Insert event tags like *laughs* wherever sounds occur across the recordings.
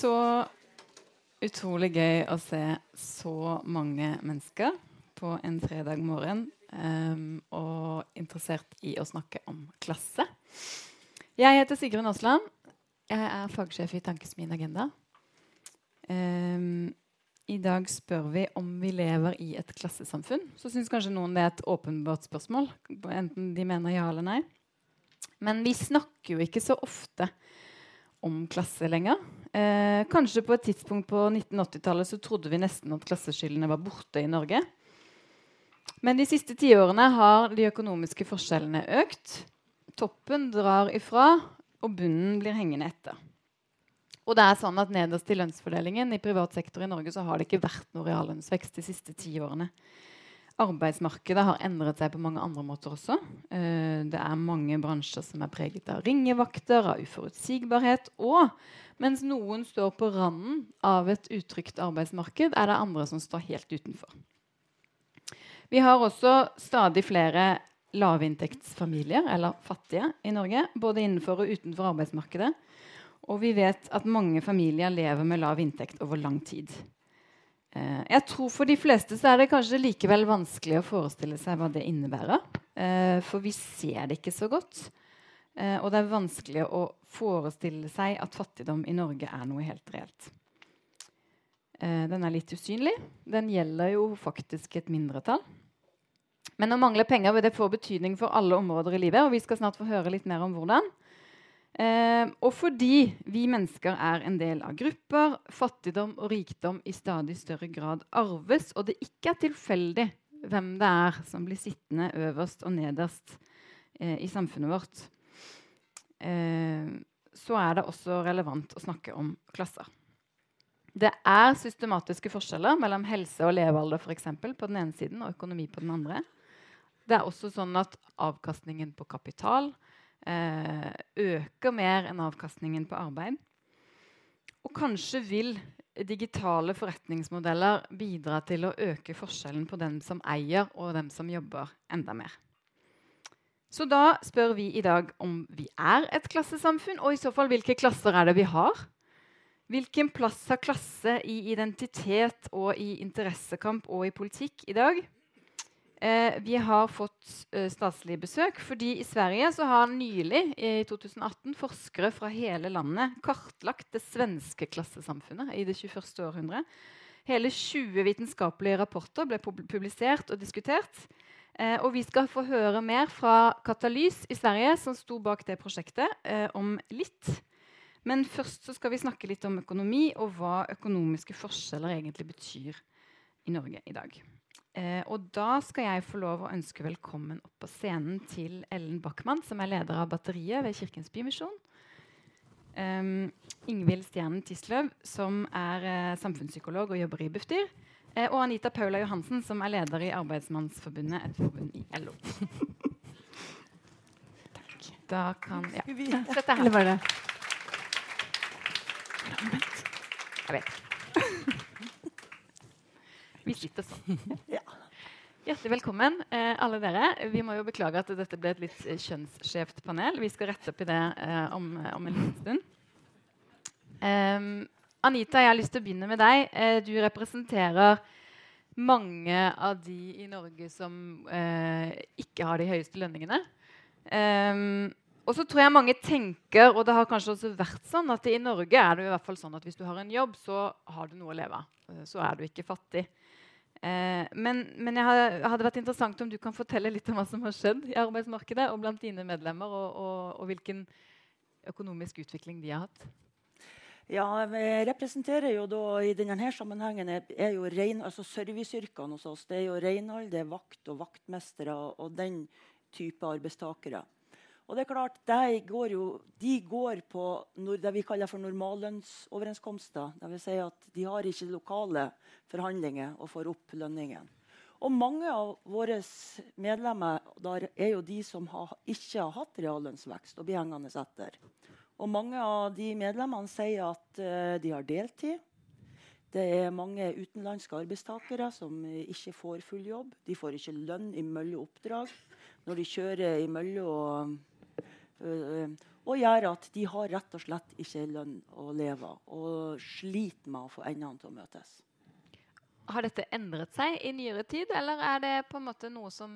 Så utrolig gøy å se så mange mennesker på en fredag morgen um, og interessert i å snakke om klasse. Jeg heter Sigrun Aasland. Jeg er fagsjef i Tankesmien Agenda. Um, I dag spør vi om vi lever i et klassesamfunn. Så syns kanskje noen det er et åpenbart spørsmål. Enten de mener ja eller nei. Men vi snakker jo ikke så ofte om klasse lenger. Eh, kanskje på et tidspunkt på 1980-tallet så trodde vi nesten at klasseskillene var borte i Norge. Men de siste tiårene har de økonomiske forskjellene økt. Toppen drar ifra, og bunnen blir hengende etter. Og det er sånn at Nederst i lønnsfordelingen i privat sektor i Norge så har det ikke vært noe reallønnsvekst de siste ti årene. Arbeidsmarkedet har endret seg på mange andre måter også. Uh, det er mange bransjer som er preget av ringevakter, av uforutsigbarhet. Og mens noen står på randen av et utrygt arbeidsmarked, er det andre som står helt utenfor. Vi har også stadig flere lavinntektsfamilier, eller fattige, i Norge. Både innenfor og utenfor arbeidsmarkedet. Og vi vet at mange familier lever med lav inntekt over lang tid. Eh, jeg tror For de fleste så er det kanskje likevel vanskelig å forestille seg hva det innebærer. Eh, for vi ser det ikke så godt. Eh, og det er vanskelig å forestille seg at fattigdom i Norge er noe helt reelt. Den er litt usynlig. Den gjelder jo faktisk et mindretall. Men å mangle penger vil det få betydning for alle områder i livet. og vi skal snart få høre litt mer om hvordan. Eh, og fordi vi mennesker er en del av grupper, fattigdom og rikdom i stadig større grad arves, og det ikke er tilfeldig hvem det er som blir sittende øverst og nederst eh, i samfunnet vårt, eh, så er det også relevant å snakke om klasser. Det er systematiske forskjeller mellom helse og levealder for eksempel, på den ene siden og økonomi på den andre. Det er også sånn at avkastningen på kapital øker mer enn avkastningen på arbeid. Og kanskje vil digitale forretningsmodeller bidra til å øke forskjellen på dem som eier, og dem som jobber, enda mer. Så da spør vi i dag om vi er et klassesamfunn, og i så fall hvilke klasser er det vi har? Hvilken plass har klasse i identitet og i interessekamp og i politikk i dag? Eh, vi har fått eh, statslig besøk fordi i Sverige så har nylig i 2018 forskere fra hele landet kartlagt det svenske klassesamfunnet i det 21. århundre. Hele 20 vitenskapelige rapporter ble publisert og diskutert. Eh, og vi skal få høre mer fra Katalys i Sverige, som sto bak det prosjektet, eh, om litt. Men først så skal vi snakke litt om økonomi og hva økonomiske forskjeller egentlig betyr i Norge i dag. Eh, og da skal jeg få lov å ønske velkommen opp på scenen til Ellen Backman, som er leder av Batteriet ved Kirkens Bymisjon. Um, Ingvild Stjernen Tisløv, som er eh, samfunnspsykolog og jobber i Bufdir. Eh, og Anita Paula Johansen, som er leder i Arbeidsmannsforbundet, et forbund i LO. *laughs* Takk. Da kan Ja. Sett deg her. Eller var det Jeg vet ikke. Vi sitter sånn. *laughs* Ja. Hjertelig velkommen, eh, alle dere. Vi må jo beklage at dette ble et litt eh, kjønnsskjevt panel. Vi skal rette opp i det eh, om, om, en liten stund. Um, Anita, jeg har lyst til å begynne med deg. Eh, du representerer mange av de i Norge som eh, ikke har de høyeste lønningene. Um, og så tror jeg mange tenker, og det har kanskje også vært sånn, at i Norge er det i hvert fall sånn at hvis du har en jobb, så har du noe å leve av. Eh, så er du ikke fattig. Eh, men, men jeg hadde vært interessant om du kan fortelle litt om hva som har skjedd i arbeidsmarkedet og blant dine medlemmer, og, og, og hvilken økonomisk utvikling de har hatt. Ja, jeg representerer jo da i denne sammenhengen er jo rein, altså serviceyrkene hos oss. Det er jo renhold, det er vakt og vaktmestere og den type arbeidstakere. Og det er klart, De går, jo, de går på det vi kaller for normallønnsoverenskomster. Dvs. Si at de har ikke lokale forhandlinger og får opp lønningen. Og mange av våre medlemmer er jo de som har, ikke har hatt reallønnsvekst og blir hengende etter. Og mange av de medlemmene sier at uh, de har deltid. Det er mange utenlandske arbeidstakere som ikke får full jobb. De får ikke lønn i mellom oppdrag. Når de kjører i mellom Og gjør at de har rett og slett ikke lønn å leve av og sliter med å få endene til å møtes. Har dette endret seg i nyere tid, eller er det på en måte noe som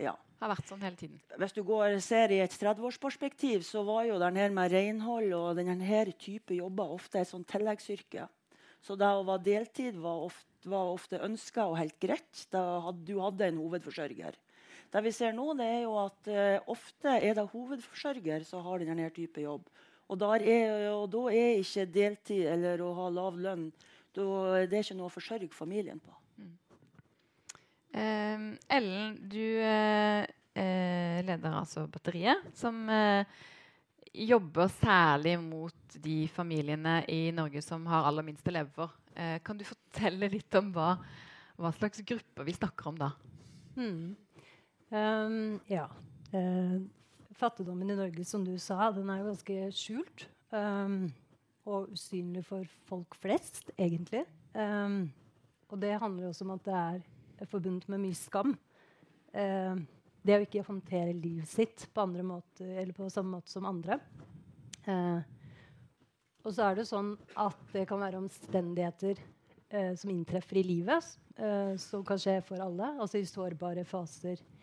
ja. har vært sånn hele tiden? Hvis du går, ser i et 30-årsperspektiv, så var jo denne med renhold og denne type jobber ofte et sånn tilleggsyrke. Så det å være deltid var ofte, var ofte ønska og helt greit. Da had, du hadde en hovedforsørger. Det vi ser nå, det er jo at uh, ofte er det hovedforsørger som har denne type jobb. Og, er, og da er ikke deltid eller å ha lav lønn det er ikke noe å forsørge familien på. Mm. Uh, Ellen, du uh, leder altså Batteriet, som jobber særlig mot de familiene i Norge som har aller minst å leve for. kan du fortelle litt om hva, hva slags grupper vi snakker om da? Mm. Um, ja. Uh, fattigdommen i Norge, som du sa, den er jo ganske skjult. Um, og usynlig for folk flest, egentlig. Um, og det handler også om at det er forbundet med mye skam. Uh, det å ikke håndtere livet sitt på, måter, eller på samme måte som andre. Uh, og så er det sånn at det kan være omstendigheter uh, som inntreffer i livet, som kan skje for alle. Altså i sårbare faser Eh,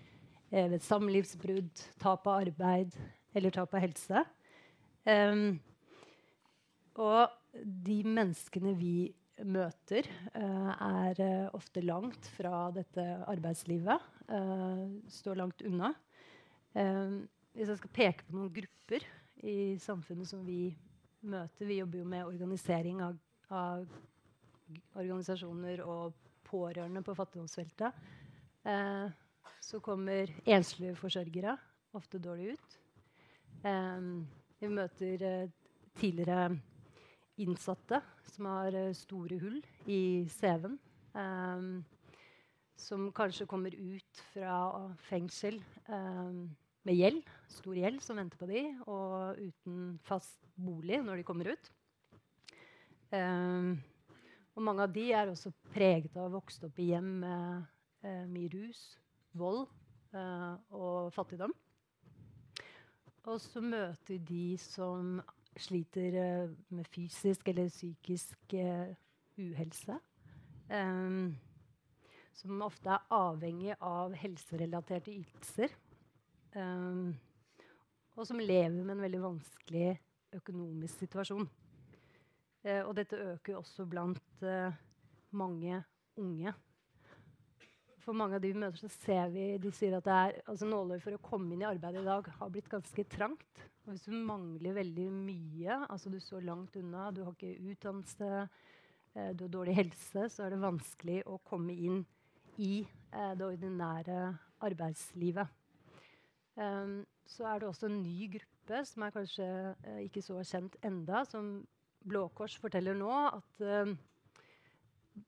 ved samlivsbrudd, tap av arbeid eller tap av helse. Um, og de menneskene vi møter, uh, er uh, ofte langt fra dette arbeidslivet. Uh, står langt unna. Hvis jeg skal peke på noen grupper i samfunnet som vi møter Vi jobber jo med organisering av, av organisasjoner og pårørende på fattigdomsfeltet. Så kommer enslige forsørgere ofte dårlig ut. Um, vi møter uh, tidligere innsatte som har uh, store hull i CV-en. Um, som kanskje kommer ut fra fengsel um, med gjeld, stor gjeld som venter på dem, og uten fast bolig når de kommer ut. Og mange av de er også preget av å vokse opp i hjem med uh, mye rus, vold uh, og fattigdom. Og så møter de som sliter uh, med fysisk eller psykisk uh, uhelse. Um, som ofte er avhengig av helserelaterte ytelser. Um, og som lever med en veldig vanskelig økonomisk situasjon. og dette øker også blant mange unge for mange av de vi møter, så ser vi de sier at det altså nåløyet for å komme inn i arbeidet i dag har blitt ganske trangt. Og hvis du mangler veldig mye, altså du står langt unna, du har ikke utdannelse, eh, du har dårlig helse, så er det vanskelig å komme inn i eh, det ordinære arbeidslivet. Um, så er det også en ny gruppe som er kanskje eh, ikke så kjent enda, som Blå Kors forteller nå at uh,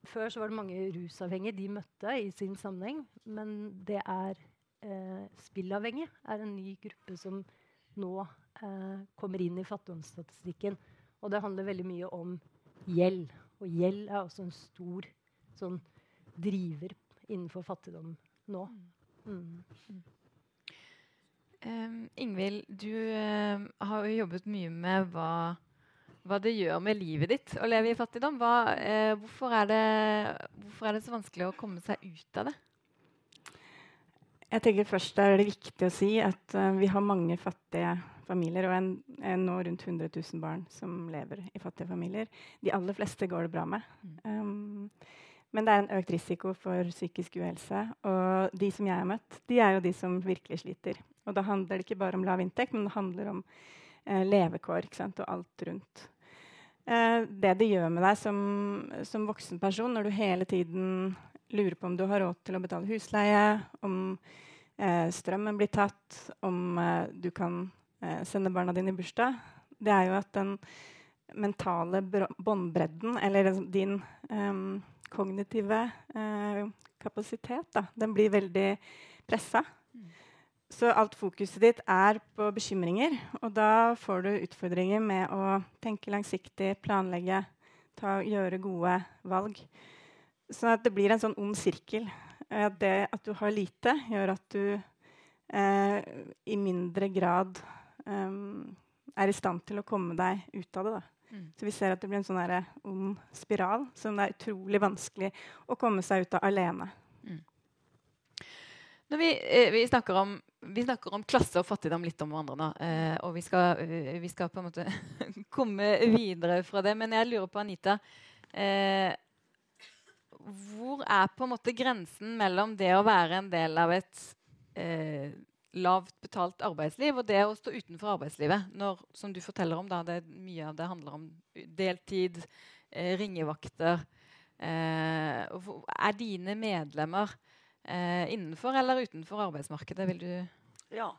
før så var det mange rusavhengige de møtte i sin sammenheng. Men det er eh, spillavhengige er en ny gruppe som nå eh, kommer inn i fattigdomsstatistikken. Og det handler veldig mye om gjeld. Og gjeld er også en stor sånn, driver innenfor fattigdom nå. Mm. Mm. Um, Ingvild, du uh, har jo jobbet mye med hva hva det gjør med livet ditt å leve i fattigdom. Hva, eh, hvorfor, er det, hvorfor, er det, så vanskelig å komme seg ut av det? Jeg tenker først er det viktig å si at uh, vi har mange fattige familier, og en, en, nå rundt 100 000 barn som lever i fattige familier. De aller fleste går det bra med. Um, men det er en økt risiko for psykisk uhelse. Og de som jeg har møtt, de er jo de som virkelig sliter. Og da handler det ikke bare om lav inntekt, men det handler om eh, levekår og alt rundt eh, det det gjør med deg som, som, voksen person når du hele tiden lurer på om du har råd til å betale husleie, om eh, strømmen blir tatt, om eh, du kan eh, sende barna dine i bursdag, det er jo at den mentale båndbredden, eller din um, kognitive uh, kapasitet, da, den blir veldig pressa. Så alt fokuset ditt er på bekymringer. Og da får du utfordringer med å tenke langsiktig, planlegge, ta, gjøre gode valg. Sånn at det blir en sånn ond sirkel. At det at du har lite, gjør at du eh, i mindre grad eh, er i stand til å komme deg ut av det. Mm. Så vi ser at det blir en sånn ond spiral som det er utrolig vanskelig å komme seg ut av alene. Når vi, eh, vi, snakker om, vi, snakker om, klasse og fattigdom litt om hverandre nå. Eh, og vi skal, eh, vi skal, på en måte *laughs* komme videre fra det. Men jeg lurer på, Anita eh, Hvor er på en måte grensen mellom det å være en del av et eh, lavt betalt arbeidsliv og det å stå utenfor arbeidslivet? Når, som du forteller om, da, det, mye av det handler om deltid, eh, ringevakter. er dine medlemmer eh, innenfor eller utenfor arbeidsmarkedet, vil du Ja.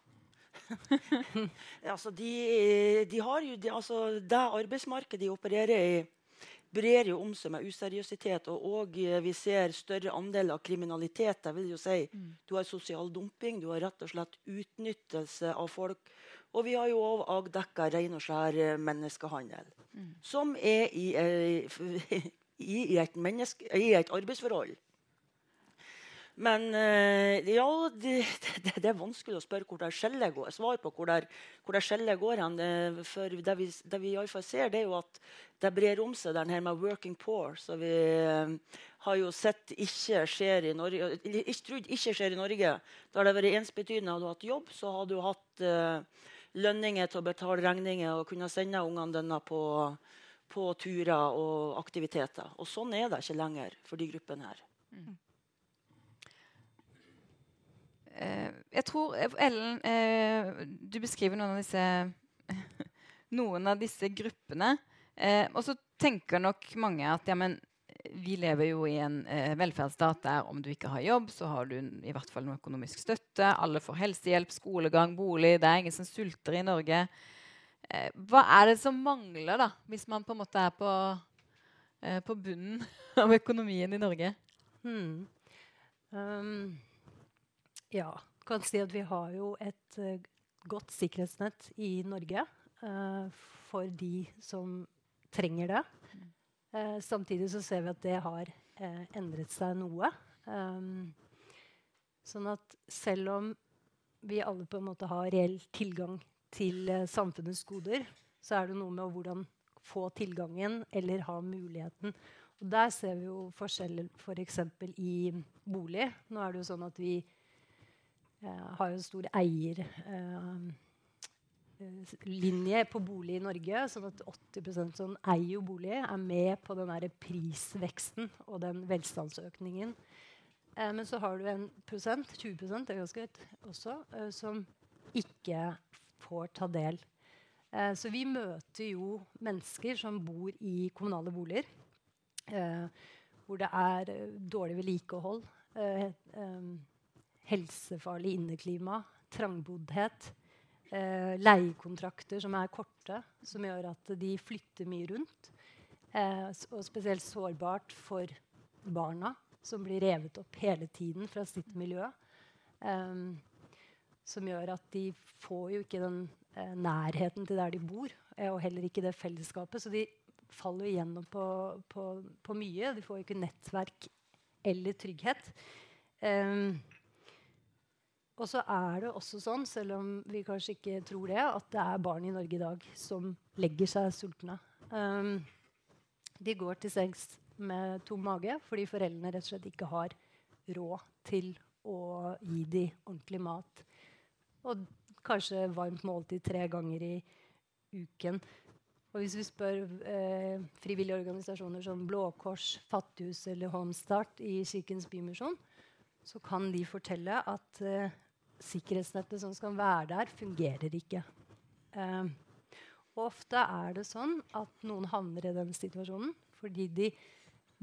*laughs* altså, de, de, har jo de, altså, Det arbeidsmarkedet de opererer i, brer jo om seg med useriøsitet. Og, og eh, vi ser større andel av kriminalitet. Jeg vil jo si mm. Du har sosial dumping, du har rett og slett utnyttelse av folk. Og vi har jo òg avdekka ren og skjær eh, menneskehandel. Mm. Som er i, i, *laughs* i, et menneske, i et arbeidsforhold. Men eh, ja, det, det, det, er vanskelig å spørre hvor det skjellet går. Svar på hvor det, hvor det skjellet går hen. For det vi, det vi iallfall ser, det er jo at det brer om seg, den her med 'working poor'. Så vi eh, har jo sett ikke skjer i Norge. Ikke trodd ikke skjer i Norge. Da har det vært ensbetydende. Hadde du hatt jobb, så hadde du hatt uh, lønninger til å betale regninger og kunne sende ungene dine på, på turer og aktiviteter. Og sånn er det ikke lenger for de gruppene her. Mm. Eh, jeg tror eh, Ellen, eh, du beskriver noen av disse, *laughs* noen av disse gruppene. og så tenker nok mange at ja, men, vi lever jo i en velferdsstat der om du ikke har jobb, så har du i hvert fall noe økonomisk støtte. Alle får helsehjelp, skolegang, bolig. Det er ingen som sulter i Norge. Hva er det som mangler, da, hvis man på en måte er på, på bunnen *laughs* av økonomien i Norge? Hmm. Um, ja. Kan si at vi har jo et uh, godt sikkerhetsnett i Norge uh, for de som trenger det. Uh, samtidig så ser vi at det har endret seg noe. Um, sånn at selv om vi alle på en måte har reell tilgang til samfunnets goder, så er det noe med hvordan få tilgangen eller ha muligheten. Og der ser vi jo forskjeller f.eks. For i bolig. Nå er det jo sånn at vi har jo stor eierlinje eh, på bolig i Norge. sånn at 80% som eier bolig, er med på den prisveksten og den velstandsøkningen. Eh, men så har du en prosent, 20 det er ganske høyt også, eh, som ikke får ta del. Eh, så vi møter jo mennesker som bor i kommunale boliger. Eh, hvor det er dårlig vedlikehold helsefarlig inneklima, trangboddhet, eh, leiekontrakter som er korte, som gjør at de flytter mye rundt. Eh, og spesielt sårbart for barna, som blir revet opp hele tiden fra sitt miljø. Eh, som gjør at de får jo ikke den eh, nærheten til der de bor, eh, og heller ikke det fellesskapet. Så de faller igjennom på, på, på mye. De får ikke nettverk eller trygghet. Um, og så er det også sånn, selv om vi kanskje ikke tror det, at det er barn i Norge i dag som legger seg sultne. Um, de går til sengs med tom mage fordi foreldrene rett og slett ikke har råd til å gi dem ordentlig mat. Og kanskje varmt måltid tre ganger i uken. Og hvis vi spør eh, frivillige organisasjoner som Blå Kors, Fattighus eller Homestart i Kirkens Bymisjon, så kan de fortelle at eh, sikkerhetsnettet som skal være der, fungerer ikke. Eh, ofte er det sånn at noen havner i den situasjonen fordi de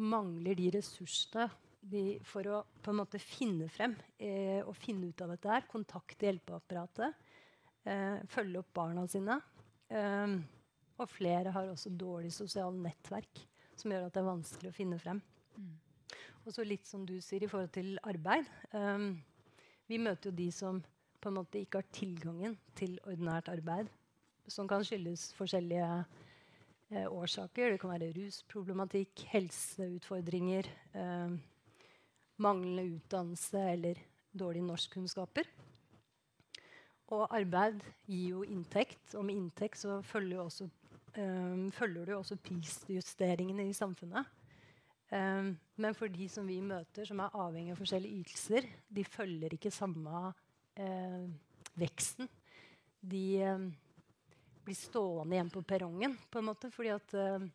mangler de ressursene de, for å på en måte finne frem eh, og finne ut av dette. her, Kontakte hjelpeapparatet. Eh, følge opp barna sine. Eh, og flere har også dårlig sosialt nettverk som gjør at det er vanskelig å finne frem. Mm. Og så litt som du sier i forhold til arbeid. Um, vi møter jo de som på en måte ikke har tilgangen til ordinært arbeid. Som kan skyldes forskjellige eh, årsaker. Det kan være rusproblematikk, helseutfordringer, eh, manglende utdannelse eller dårlige norskkunnskaper. og arbeid gir jo inntekt, og med inntekt så følger, også, eh, følger det jo også prisjusteringene i samfunnet. Um, men for de som vi møter, som er avhengig av forskjellige ytelser, de følger ikke samme eh, veksten. De eh, blir stående igjen på perrongen, på en måte, fordi at eh,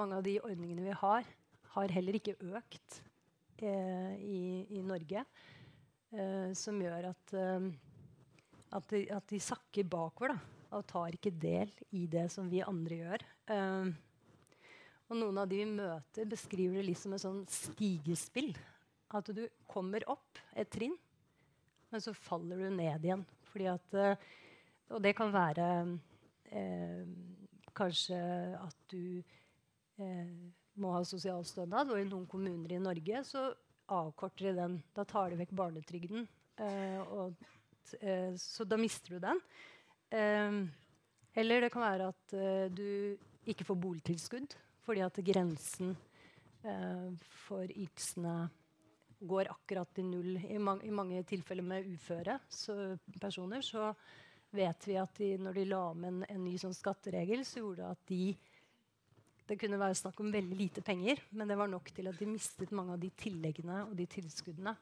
mange av de ordningene vi har, har heller ikke økt i, i, Norge. som gjør at at de, at de sakker bakover da, og tar ikke del i det som vi andre gjør. Uh, og noen av de vi møter, beskriver det litt som et sånn stigespill. At du kommer opp et trinn, men så faller du ned igjen. At, uh, og det kan være eh, kanskje at du må ha sosialstønad. Og i noen kommuner i Norge så avkorter de den. Da tar de vekk barnetrygden. og eh, så da mister du den. Eh, eller det kan være at eh, du ikke får boligtilskudd fordi at grensen eh, for ytelsene går akkurat til null. I, man I, mange tilfeller med uføre så, personer så vet vi at de, når de la om en, en ny sånn skatteregel, så gjorde det at de det kunne være snakk om veldig lite penger, men det var nok til at de mistet mange av de tilleggene og de tilskuddene.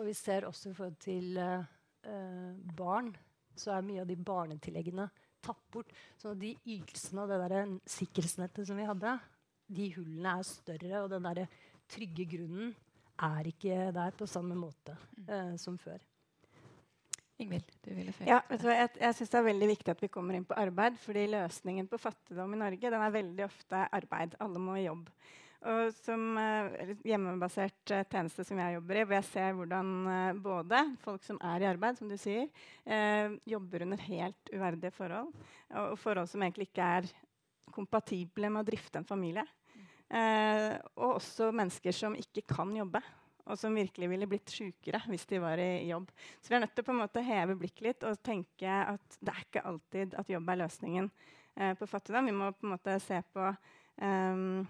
Og vi ser også i forhold til eh, barn, så er mye av de barnetilleggene tatt bort. Så de ytelsene og det der sikkerhetsnettet som vi hadde, de hullene er større, og den der trygge grunnen er ikke der på samme måte eh, som før. Ingvild, du ville føye ja, vet du, Jeg, jeg synes det er veldig viktig at vi kommer inn på arbeid. fordi løsningen på fattigdom i Norge den er veldig ofte arbeid. Alle må i jobb. Og som uh, hjemmebasert uh, tjeneste som jeg jobber i, hvor jeg ser hvordan uh, både folk som er i arbeid, som du sier, jobber under helt uverdige forhold, og, forhold som egentlig ikke er kompatible med å drifte en familie. og også mennesker som ikke kan jobbe, og som virkelig ville blitt sjukere hvis de var i jobb. Så vi er nødt til på en måte heve blikket litt og tenke at det er ikke alltid at jobb er løsningen på fattigdom. Vi må på en måte se på um,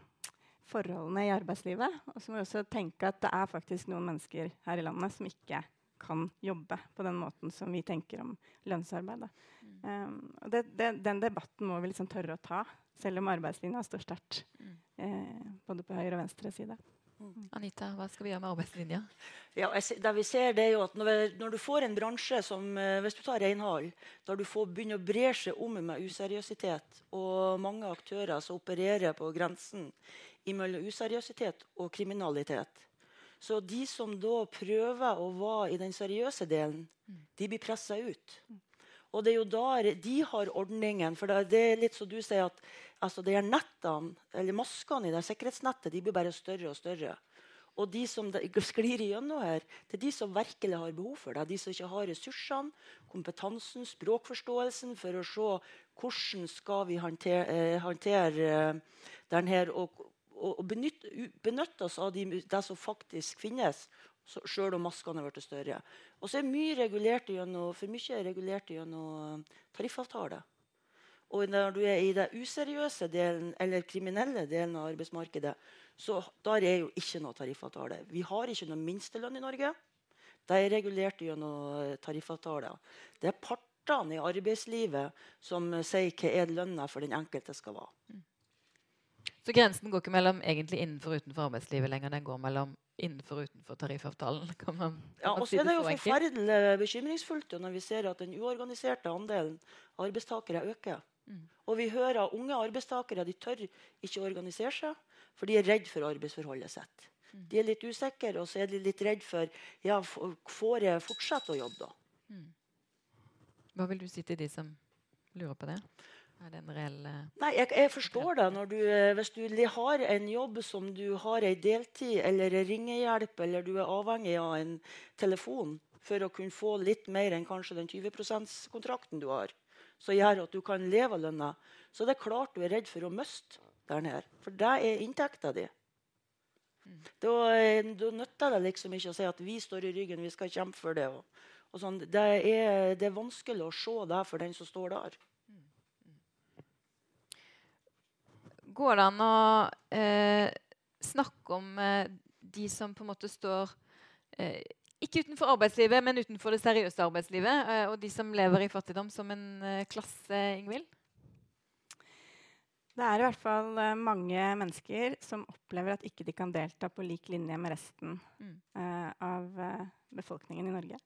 forholdene i arbeidslivet. Og så må vi også tenke at det er faktisk noen mennesker her i landet som ikke kan jobbe på den måten som vi tenker om lønnsarbeid. Mm. Um, og det, det, den debatten må vi liksom tørre å ta, selv om arbeidslinja står sterkt. Mm. Eh, både på høyre og venstre side. Mm. Anita, hva skal vi gjøre med arbeidslinja? Ja, det vi ser det er jo at når, når du får en bransje som eh, Hvis du tar renhold, der du får begynne å bre seg om med useriøsitet, og mange aktører som opererer på grensen mellom useriøsitet og kriminalitet. Så de som da prøver å være i den seriøse delen, de blir pressa ut. Og det er jo der de har ordningen. For det er litt som du sier at altså er nettene, eller maskene i det sikkerhetsnettet de blir bare større og større. Og de som sklir igjennom her, det er de som virkelig har behov for det. De som ikke har ressursene, kompetansen, språkforståelsen for å se hvordan skal vi håndtere, eh, håndtere eh, denne, og og, benytte, benytte, oss av de, det som faktisk finnes, sjøl om maskene har blitt større. Og så er mye regulert gjennom, for mye er regulert gjennom tariffavtale. Og når du er i den useriøse delen eller kriminelle delen av arbeidsmarkedet, så der er jo ikke noe tariffavtale. Vi har ikke noe minstelønn i Norge. Det er regulert gjennom tariffavtaler. Det er partene i arbeidslivet som sier hva er lønna for den enkelte skal være. Så grensen går ikke mellom egentlig innenfor og utenfor arbeidslivet lenger. Den går mellom innenfor og utenfor tariffavtalen. *laughs* Kan man, kan ja, og så er det jo forferdelig bekymringsfullt når vi ser at den uorganiserte andelen arbeidstakere øker. Mm. Og vi hører at unge arbeidstakere de tør ikke å organisere seg, for de er redd for arbeidsforholdet sitt. Mm. De er litt usikre, og så er de litt redd for ja, får jeg fortsette å jobbe da. Mm. Hva vil du si til de som lurer på det? Er det en reell uh, Nei, jeg, jeg forstår det. Du, eh, hvis du har en jobb som du har ei deltid eller ringehjelp, eller du er avhengig av en telefon for å kunne få litt mer enn kanskje den 20 %-kontrakten du har, som gjør at du kan leve av lønna, så det er klart du er redd for å miste den her. For det er inntekta di. Mm. Da, eh, da nytter det liksom ikke å si at vi står i ryggen, vi skal kjempe for det. Og, og sånn. det, er, det, er, vanskelig å se det for den som står der. Går det an å eh, snakke om eh, de som på en måte står eh, ikke utenfor arbeidslivet, men utenfor det seriøse arbeidslivet, uh, og de som lever i fattigdom som en uh, klasse, Ingvild? Det er i hvert fall uh, mange mennesker som opplever at ikke de kan delta på lik linje med resten mm. av befolkningen i Norge.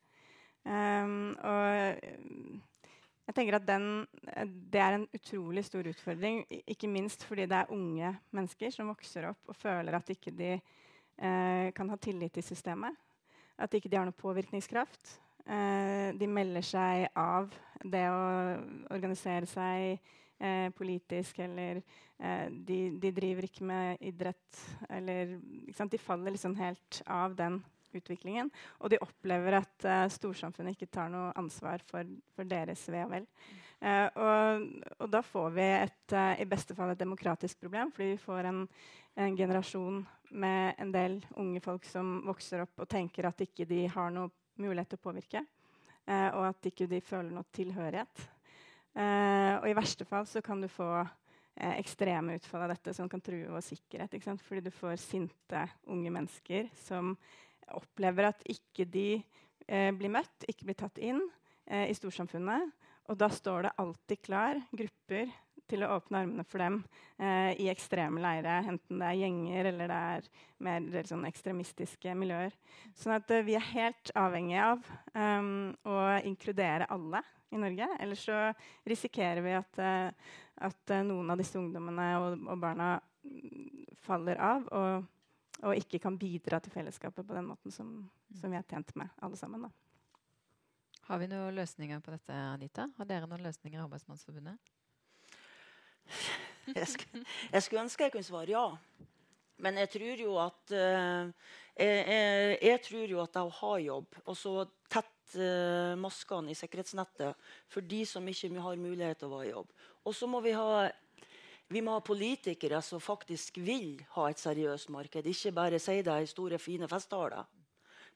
Um, og jeg tenker at den, Det er en utrolig stor utfordring, ikke minst fordi det er unge mennesker som vokser opp og føler at ikke de kan ha tillit til systemet. At ikke de har noe påvirkningskraft. de melder seg av det å organisere seg eh, politisk, eller eh, de, de, driver ikke med idrett, eller De faller liksom helt av den utviklingen. Og de opplever at uh, storsamfunnet ikke tar noe ansvar for, for deres ve og vel. Uh, og, og, da får vi et, uh, i beste fall et demokratisk problem, fordi vi får en, en, generasjon med en del unge folk som vokser opp og tenker at ikke de har noe mulighet til å påvirke, og at ikke de føler noe tilhørighet. Og i verste fall så kan du få ekstreme utfall av dette som kan true vår sikkerhet. Fordi du får sinte unge mennesker som opplever at ikke de eh, blir møtt, ikke blir tatt inn i storsamfunnet. Og da står det alltid klar grupper til å åpne armene for dem eh, i ekstreme leire, enten det er gjenger eller det er mer sånn ekstremistiske miljøer. Sånn at eh, vi er helt avhengige av um, å inkludere alle i Norge. Ellers så risikerer vi at, uh, at noen av disse ungdommene og, og barna mm, faller av og, og, ikke kan bidra til fellesskapet på den måten som, som vi er tjent med, alle sammen. Da. Har vi noen løsninger på dette, Anita? Har dere noen løsninger i Arbeidsmannsforbundet? *laughs* Jeg skulle, jeg skulle ønske jeg kunne svare ja. Men jeg tror jo at uh, jeg, jeg, jeg, tror jo at det å ha jobb, og så tett uh, maskene i sikkerhetsnettet for de som ikke har mulighet til å være i jobb. Og så må vi ha vi må ha politikere som faktisk vil ha et seriøst marked. Ikke bare si det i store, fine festtaler.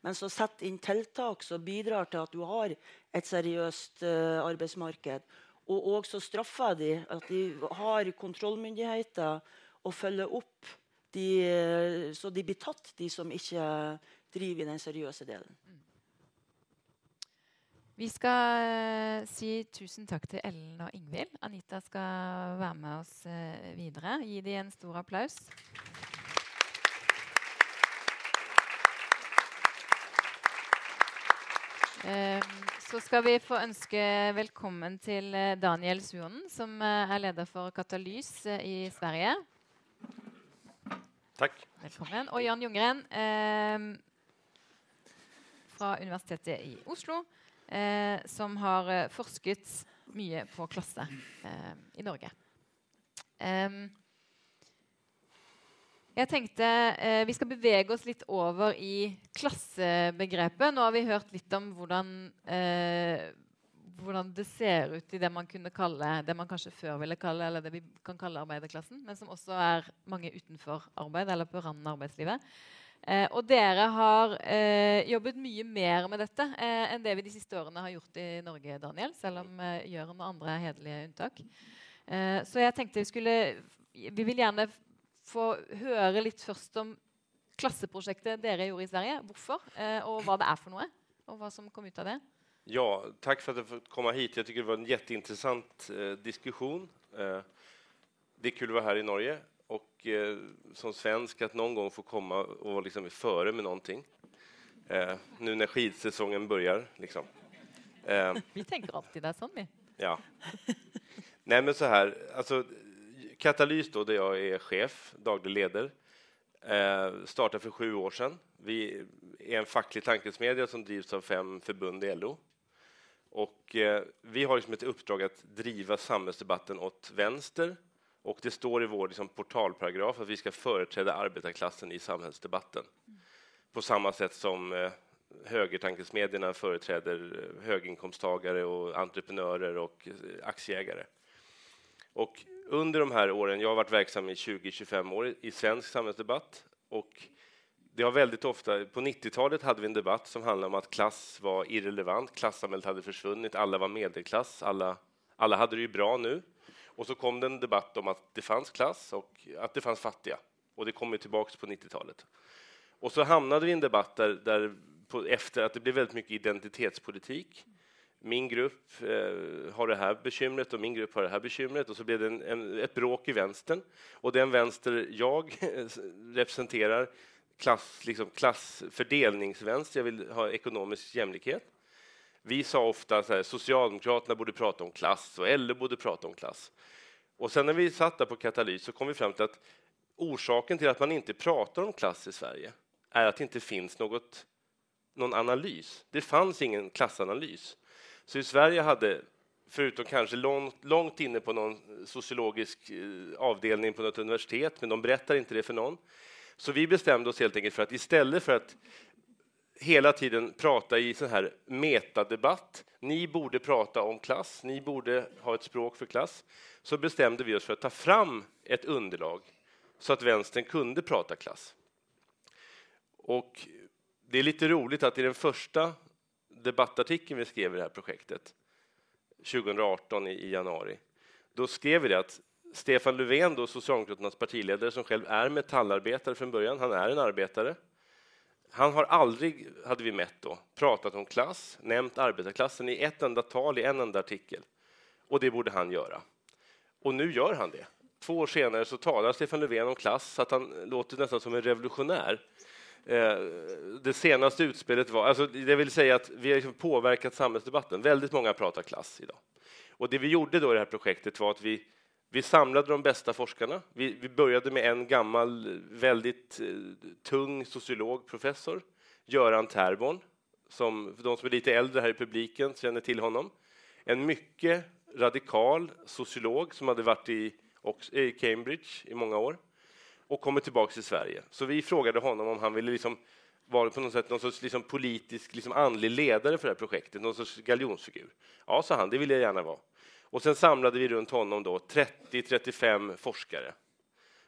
Men så sett inn tiltak som bidrar til at du har et seriøst uh, arbeidsmarked. Og også straffer de at de har kontrollmyndigheter og følger opp de, uh, så de blir tatt, de som ikke driver i den seriøse delen. Vi skal uh, si tusen takk til Ellen og Ingvild. Anita skal være med oss uh, videre. Gi dem en stor applaus. Så skal vi få ønske velkommen til Daniel Suonen, som er leder for Katalys i Sverige. Takk. Velkommen. Og Jan Jungren fra Universitetet i Oslo eh, som har eh, forsket mye på klasse eh, i Norge. jeg tenkte eh, Vi skal bevege oss litt over i klassebegrepet. Nå har vi hørt litt om hvordan, eh, hvordan det ser ut i det man kunne kalle det man kanskje før ville kalle eller det vi kan kalle arbeiderklassen, men som også er mange utenfor arbeid eller på randen av arbeidslivet. Eh, og dere har eh, jobbet mye mer med dette eh, enn det vi de siste årene har gjort i Norge, Daniel. Selv om eh, Jørn og andre er hederlige unntak. Eh, så jeg tenkte vi skulle Vi vil gjerne få høre litt først om klasseprosjektet dere gjorde i Sverige. Hvorfor, eh, og hva det er for noe. Og hva som kom ut av det. Ja, takk for at jeg fikk komme hit. Jeg syns det var en kjempeinteressant diskusjon. Det er kult å være her i Norge och eh, som svensk att någon gång få komma och vara liksom före med någonting. Eh, nu när skidsäsongen börjar. Liksom. Eh, *laughs* vi tänker alltid det sånn, vi. Ja. Nej, men så här. Alltså, Katalys, då, där jag är chef, daglig leder, eh, startade för sju år sedan. Vi är en facklig tankesmedja som drivs av fem förbund i LO. Och, eh, vi har liksom ett uppdrag att driva samhällsdebatten åt vänster och det står i vår liksom, portalparagraf att vi ska företräda arbetarklassen i samhällsdebatten. På samma sätt som eh, högertankesmedierna företräder eh, höginkomsttagare och entreprenörer och eh, aktieägare. Och under de här åren, jag har varit verksam i 20-25 år i svensk samhällsdebatt och det har väldigt ofta, på 90-talet hade vi en debatt som handlade om att klass var irrelevant, klassamhället hade försvunnit, alla var medelklass, alla, alla hade det ju bra nu. Och så kom det en debatt om att det fanns klass och att det fanns fattiga. Och det kom ju tilbake på 90-talet. Och så hamnade vi i en debatt där, där på, efter att det blev väldigt mycket identitetspolitik. Min grupp eh, har det här bekymret och min grupp har det här bekymret och så blev det en, en, ett bråk i vänstern. Och den vänster jag *laughs* representerar, klass, liksom klassfördelningsvänster, jag vill ha ekonomisk jämlikhet. Vi sa ofta att Socialdemokraterna borde prata om klass och LO borde prata om klass. Och sen när vi satt där på Katalys så kom vi fram till att orsaken till att man inte pratar om klass i Sverige är att det inte finns något, någon analys. Det fanns ingen klassanalys. Så i Sverige hade, förutom kanske långt, långt inne på någon sociologisk eh, avdelning på något universitet, men de berättar inte det för någon. Så vi bestämde oss helt enkelt för att istället för att hela tiden prata i sån här metadebatt. Ni borde prata om klass, ni borde ha ett språk för klass. Så bestämde vi oss för att ta fram ett underlag så att vänstern kunde prata klass. Och det är lite roligt att i den första debattartikeln vi skrev i det här projektet 2018 i, i januari, då skrev vi det att Stefan Löfven, då Socialdemokraternas partiledare som själv är metallarbetare från början, han är en arbetare. Han har aldrig, hade vi mätt då, pratat om klass, nämnt arbetarklassen i ett enda tal i en enda artikel. Och det borde han göra. Och nu gör han det. Två år senare så talar Stefan Löfven om klass så att han låter nästan som en revolutionär. Eh, det senaste utspelet var, alltså det vill säga att vi har liksom påverkat samhällsdebatten. Väldigt många pratar klass idag. Och det vi gjorde då i det här projektet var att vi, vi samlade de bästa forskarna. Vi, vi började med en gammal, väldigt eh, tung sociolog, professor, Göran Terborn, som de som är lite äldre här i publiken känner till honom. En mycket radikal sociolog som hade varit i, i Cambridge i många år och kommer tillbaka till Sverige. Så vi frågade honom om han ville liksom vara på något sätt någon sorts liksom politisk, liksom andlig ledare för det här projektet, någon sorts. Ja, sa han, det vill jag gärna vara. Och sen samlade vi runt honom då 30-35 forskare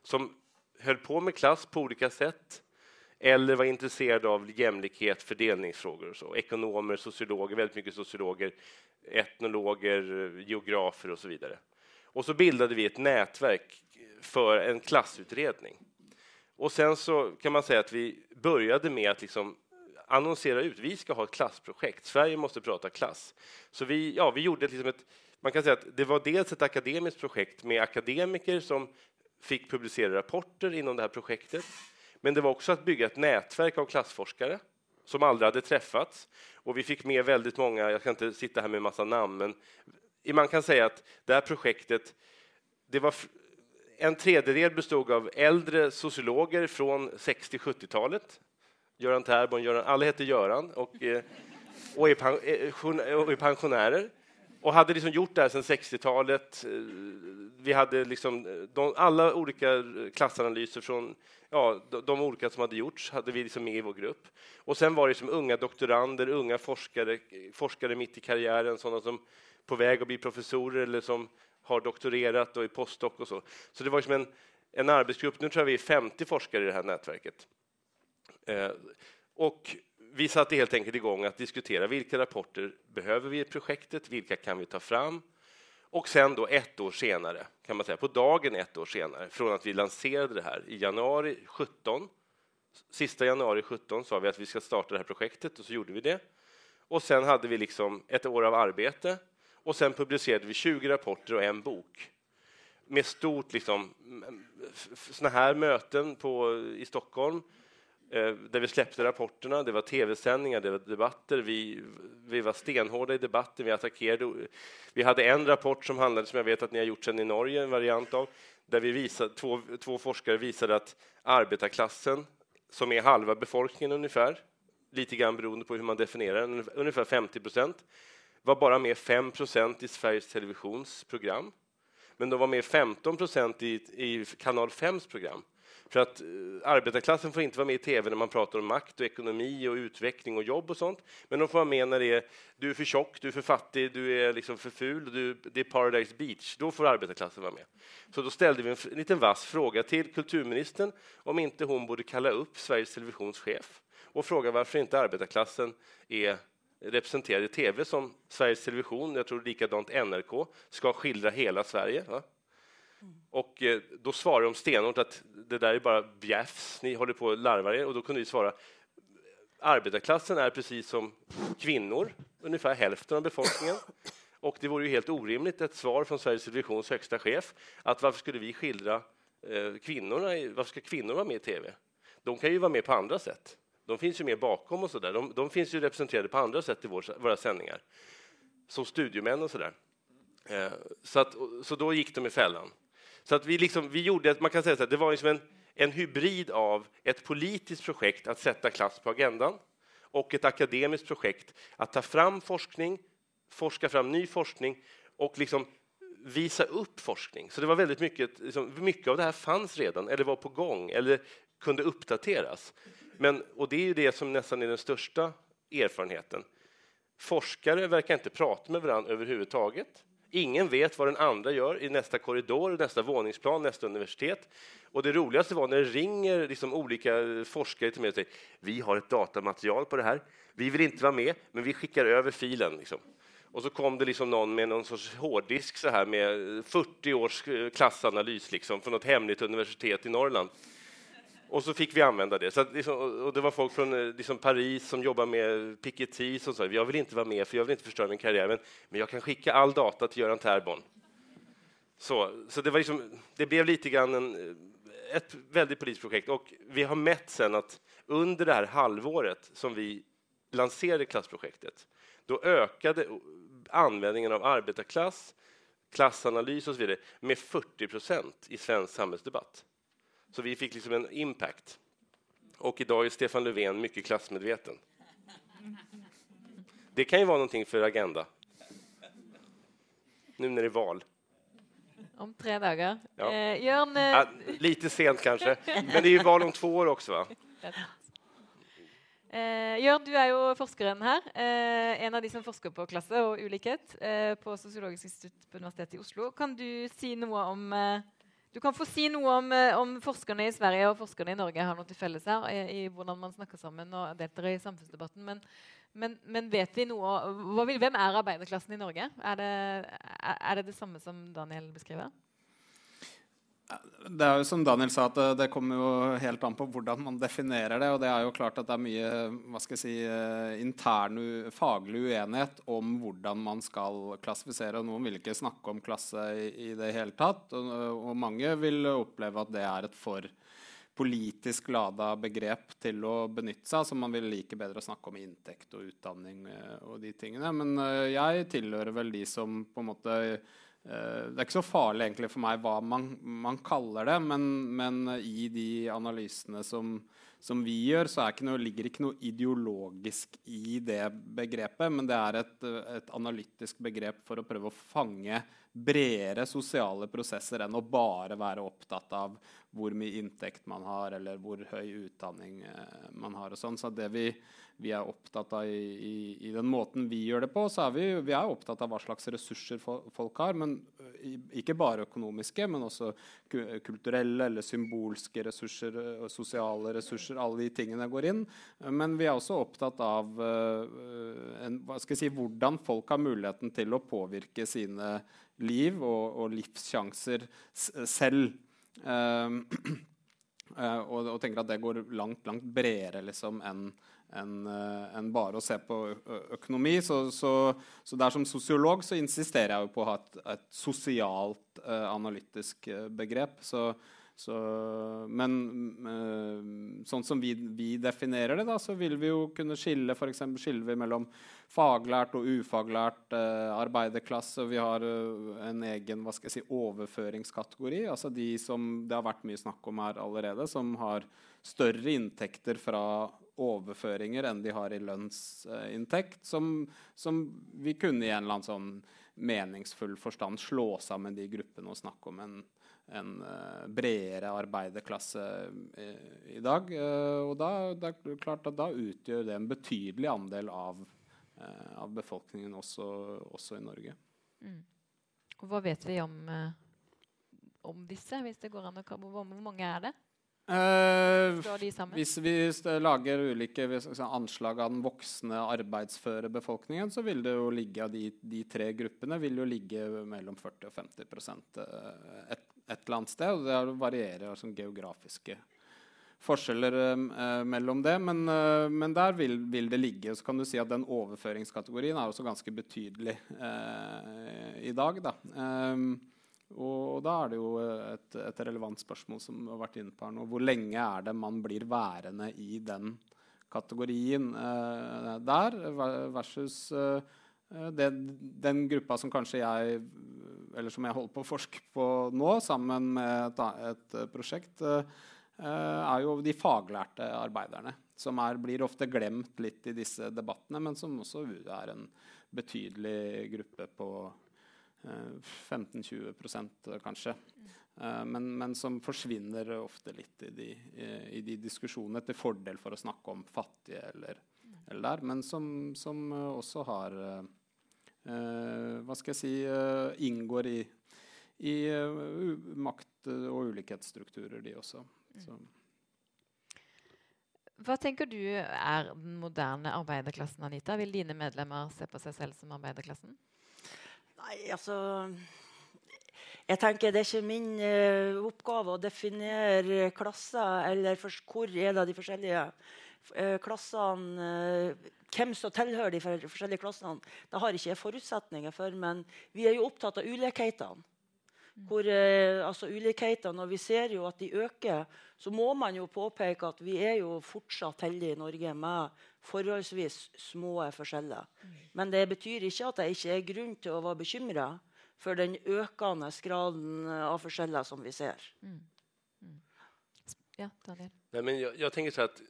som höll på med klass på olika sätt eller var intresserade av jämlikhet, fördelningsfrågor och så. Ekonomer, sociologer, väldigt mycket sociologer, etnologer, geografer och så vidare. Och så bildade vi ett nätverk för en klassutredning. Och sen så kan man säga att vi började med att liksom annonsera ut, vi ska ha ett klassprojekt, Sverige måste prata klass. Så vi, ja, vi gjorde liksom ett, man kan säga att det var dels ett akademiskt projekt med akademiker som fick publicera rapporter inom det här projektet. Men det var också att bygga ett nätverk av klassforskare som aldrig hade träffats. Och vi fick med väldigt många, jag ska inte sitta här med massa namn, men man kan säga att det här projektet, det var en tredjedel bestod av äldre sociologer från 60-70-talet. Göran Terborn, Göran, alla heter Göran och, eh, eh, och är pensionärer och hade liksom gjort det här sedan 60-talet. Eh, vi hade liksom de, alla olika klassanalyser från ja, de, olika som hade gjorts hade vi liksom med i vår grupp. Och sen var det som unga doktorander, unga forskare, forskare mitt i karriären, sådana som på väg att bli professorer eller som har doktorerat och är postdoc och så. Så det var som en, en arbetsgrupp. Nu tror jag vi är 50 forskare i det här nätverket. Eh, och vi satte helt enkelt igång att diskutera vilka rapporter behöver vi i projektet, vilka kan vi ta fram? Och sen då ett år senare, kan man säga, på dagen ett år senare, från att vi lanserade det här i januari 17, sista januari 17 sa vi att vi ska starta det här projektet och så gjorde vi det. Och sen hade vi liksom ett år av arbete och sen publicerade vi 20 rapporter och en bok med stort liksom, såna här möten på, i Stockholm där vi släppte rapporterna. Det var tv-sändningar, det var debatter. Vi, vi var stenhårda i debatten. Vi attackerade. Vi hade en rapport som handlade, som jag vet att ni har gjort sen i Norge, en variant av, där vi visade, två, två forskare visade att arbetarklassen, som är halva befolkningen ungefär, lite grann beroende på hur man definierar den, ungefär 50 procent, var bara med 5% i Sveriges Televisions program. Men de var med 15 i, i Kanal 5s program. För att eh, arbetarklassen får inte vara med i tv när man pratar om makt och ekonomi och utveckling och jobb och sånt. Men de får vara med när det är du är för tjock, du är för fattig, du är liksom för ful, du, det är Paradise Beach. Då får arbetarklassen vara med. Så då ställde vi en, en liten vass fråga till kulturministern om inte hon borde kalla upp Sveriges Televisions chef och fråga varför inte arbetarklassen är representerad i tv som Sveriges Television, jag tror likadant NRK, ska skildra hela Sverige. Va? Och eh, då svarade de stenhårt att det där är bara bjäfs, ni håller på att larva er. Och då kunde vi svara, arbetarklassen är precis som kvinnor, ungefär hälften av befolkningen. Och det vore ju helt orimligt, ett svar från Sveriges Televisions högsta chef, att varför skulle vi skildra eh, kvinnorna, i, varför ska kvinnor vara med i tv? De kan ju vara med på andra sätt. De finns ju mer bakom och så där. De, de finns ju representerade på andra sätt i vår, våra sändningar. Som studiomän och så där. Eh, så, att, så då gick de i fällan. Så att vi, liksom, vi gjorde, man kan säga så här, det var liksom en, en hybrid av ett politiskt projekt att sätta klass på agendan och ett akademiskt projekt att ta fram forskning, forska fram ny forskning och liksom visa upp forskning. Så det var väldigt mycket, liksom, mycket av det här fanns redan eller var på gång eller kunde uppdateras. Men, och det är ju det som nästan är den största erfarenheten. Forskare verkar inte prata med varandra överhuvudtaget. Ingen vet hva den andre gjør i nästa korridor, nästa våningsplan, nästa universitet. Og det roligste var når det ringer liksom ulike forskere til meg og sier vi har et datamaterial på det her. Vi vil ikke være med, men vi sender over filen. Liksom. Og så kom det liksom noen med noen sorts hårddisk så här med 40 års eh, klassanalys liksom, fra et hemmelig universitet i Norrland. Och så fick vi använda det. Så liksom, och det var folk från eh, liksom Paris som jobbar med Piketty som sa jag vill inte vara med för jag vill inte förstöra min karriär, men, men jag kan skicka all data till Göran Terbon. Så, så det, liksom, det blev lite grann en, eh, ett väldigt politiskt projekt och vi har mätt sen att under det här halvåret som vi lanserade klassprojektet, då ökade användningen av arbetarklass, klassanalys vidare med 40 procent i svensk samhällsdebatt. Så vi fick liksom en impact. Och idag är Stefan Löfven mycket klassmedveten. Det kan ju vara någonting för Agenda. Nu när det är val. Om tre dager. Ja. Eh, Jørn, eh, Ja, lite sent kanskje. men det er jo val om två år også, Va? Eh, Jørn, du er jo forskeren her. Eh, en av de som forsker på klasse og ulikhet eh, på Sosiologisk institutt på Universitetet i Oslo. Kan du si noe om eh, Du kan få si noe om, eh, om forskerne i Sverige og forskerne i Norge har noe til felles her, i, i hvordan man snakker sammen og deltar i samfunnsdebatten. Men, men, men vet vi noe Hvem er arbeiderklassen i Norge? Er det, er det det samme som Daniel beskriver? Det er jo som Daniel sa, at det, kommer jo helt an på hvordan man definerer det. Og det er jo klart at det er mye hva skal jeg si, eh, intern faglig uenighet om hvordan man skal klassifisere. og Noen vil ikke snakke om klasse i, det hele tatt. Og, og mange vil oppleve at det er et for politisk lada begrep til å benytte seg. Så man vil like bedre å snakke om inntekt og utdanning eh, og de tingene. Men eh, jeg tilhører vel de som på en måte det er ikke så farlig egentlig for meg hva man, man kaller det, men, men i de analysene som, som vi gjør, så ikke noe, ligger ikke noe ideologisk i det begrepet, men det er et, et analytisk begrep for å prøve å fange bredere sosiale prosesser enn å bare være opptatt av hvor mye inntekt man har, eller hvor høy utdanning eh, man har. og sånn. Så det vi, vi er opptatt av i, i, i den måten vi gjør det på, så er vi, vi er opptatt av hva slags ressurser folk har. Men ikke bare økonomiske, men også kulturelle eller symbolske ressurser, sosiale ressurser. Alle de tingene går inn. Men vi er også opptatt av en, si, hvordan folk har muligheten til å påvirke sine liv og, og livssjanser selv. Eh, *clears throat* og, og tenker at det går langt langt bredere liksom, enn enn, en bare å se på økonomi. Så, så, så der som sosiolog så insisterer jeg jo på å ha et, et sosialt uh, analytisk eh, begrep. Så, men uh, sånn som vi, vi definerer det, da, så vil vi jo kunne skille for skiller vi mellom faglært og ufaglært uh, arbeiderklasse. Vi har eh, en egen hva skal jeg si, overføringskategori. altså de som det har vært mye snakk om her allerede, som har større inntekter fra overføringer enn de har i lønnsinntekt, som, som vi kunne i en eller annen sånn meningsfull forstand slå sammen de gruppene og snakke om en, en eh, bredere arbeiderklasse eh, i dag. Eh, og da, det er klart at da utgjør det en betydelig andel av, av befolkningen også, også i Norge. Og hva vet vi om, om disse? hvis det går an å, hvor mange er det? Eh? Hvis vi lager ulike altså anslag av den voksne arbeidsføre befolkningen, så vil det jo ligge av de, de tre gruppene vil jo ligge mellom 40 og 50 prosent, eh, et, et eller annet sted. Og det er- varierer altså geografiske forskjeller eh, mellom det, men, eh, men der vil, vil, det ligge. Så kan du si at den overføringskategorien er også ganske betydelig eh, i dag. Da. Um, og da er det jo et, et, relevant spørsmål som har vært inne på her nå. Hvor lenge er det man blir værende i den kategorien eh, der, versus eh, det, den gruppa som kanskje jeg eller som jeg holder på å forske på nå, sammen med et, et prosjekt, eh, er jo de faglærte arbeiderne. Som er, blir ofte glemt litt i disse debattene, men som også er en betydelig gruppe på 15-20 kanskje. Uh, men, men, som forsvinner ofte litt i de, i, de, diskusjonene til fordel for å snakke om fattige eller, eller der, men som, som også har Hva skal jeg si inngår i, i makt- og ulikhetsstrukturer, de også. Så. Hva tenker du er den moderne arbeiderklassen, Anita? Vil dine medlemmer se på seg selv som arbeiderklassen? Nei, altså Jeg tenker Det er ikke min uh, oppgave å definere klasser eller for, hvor er det de forskjellige uh, klassene uh, Hvem som tilhører de forskjellige klassene, det har ikke jeg forutsetninger for. Men vi er jo opptatt av ulikhetene. Hvor, altså ulikhetene, Når vi ser jo at de øker, så må man jo påpeke at vi er jo fortsatt heldige i Norge med forholdsvis små forskjeller. Men det betyr ikke at det ikke er grunn til å være bekymra for den økende graden av forskjeller som vi ser. Mm. Mm. Ja, Daniel? Nei, men jeg, jeg tenker så att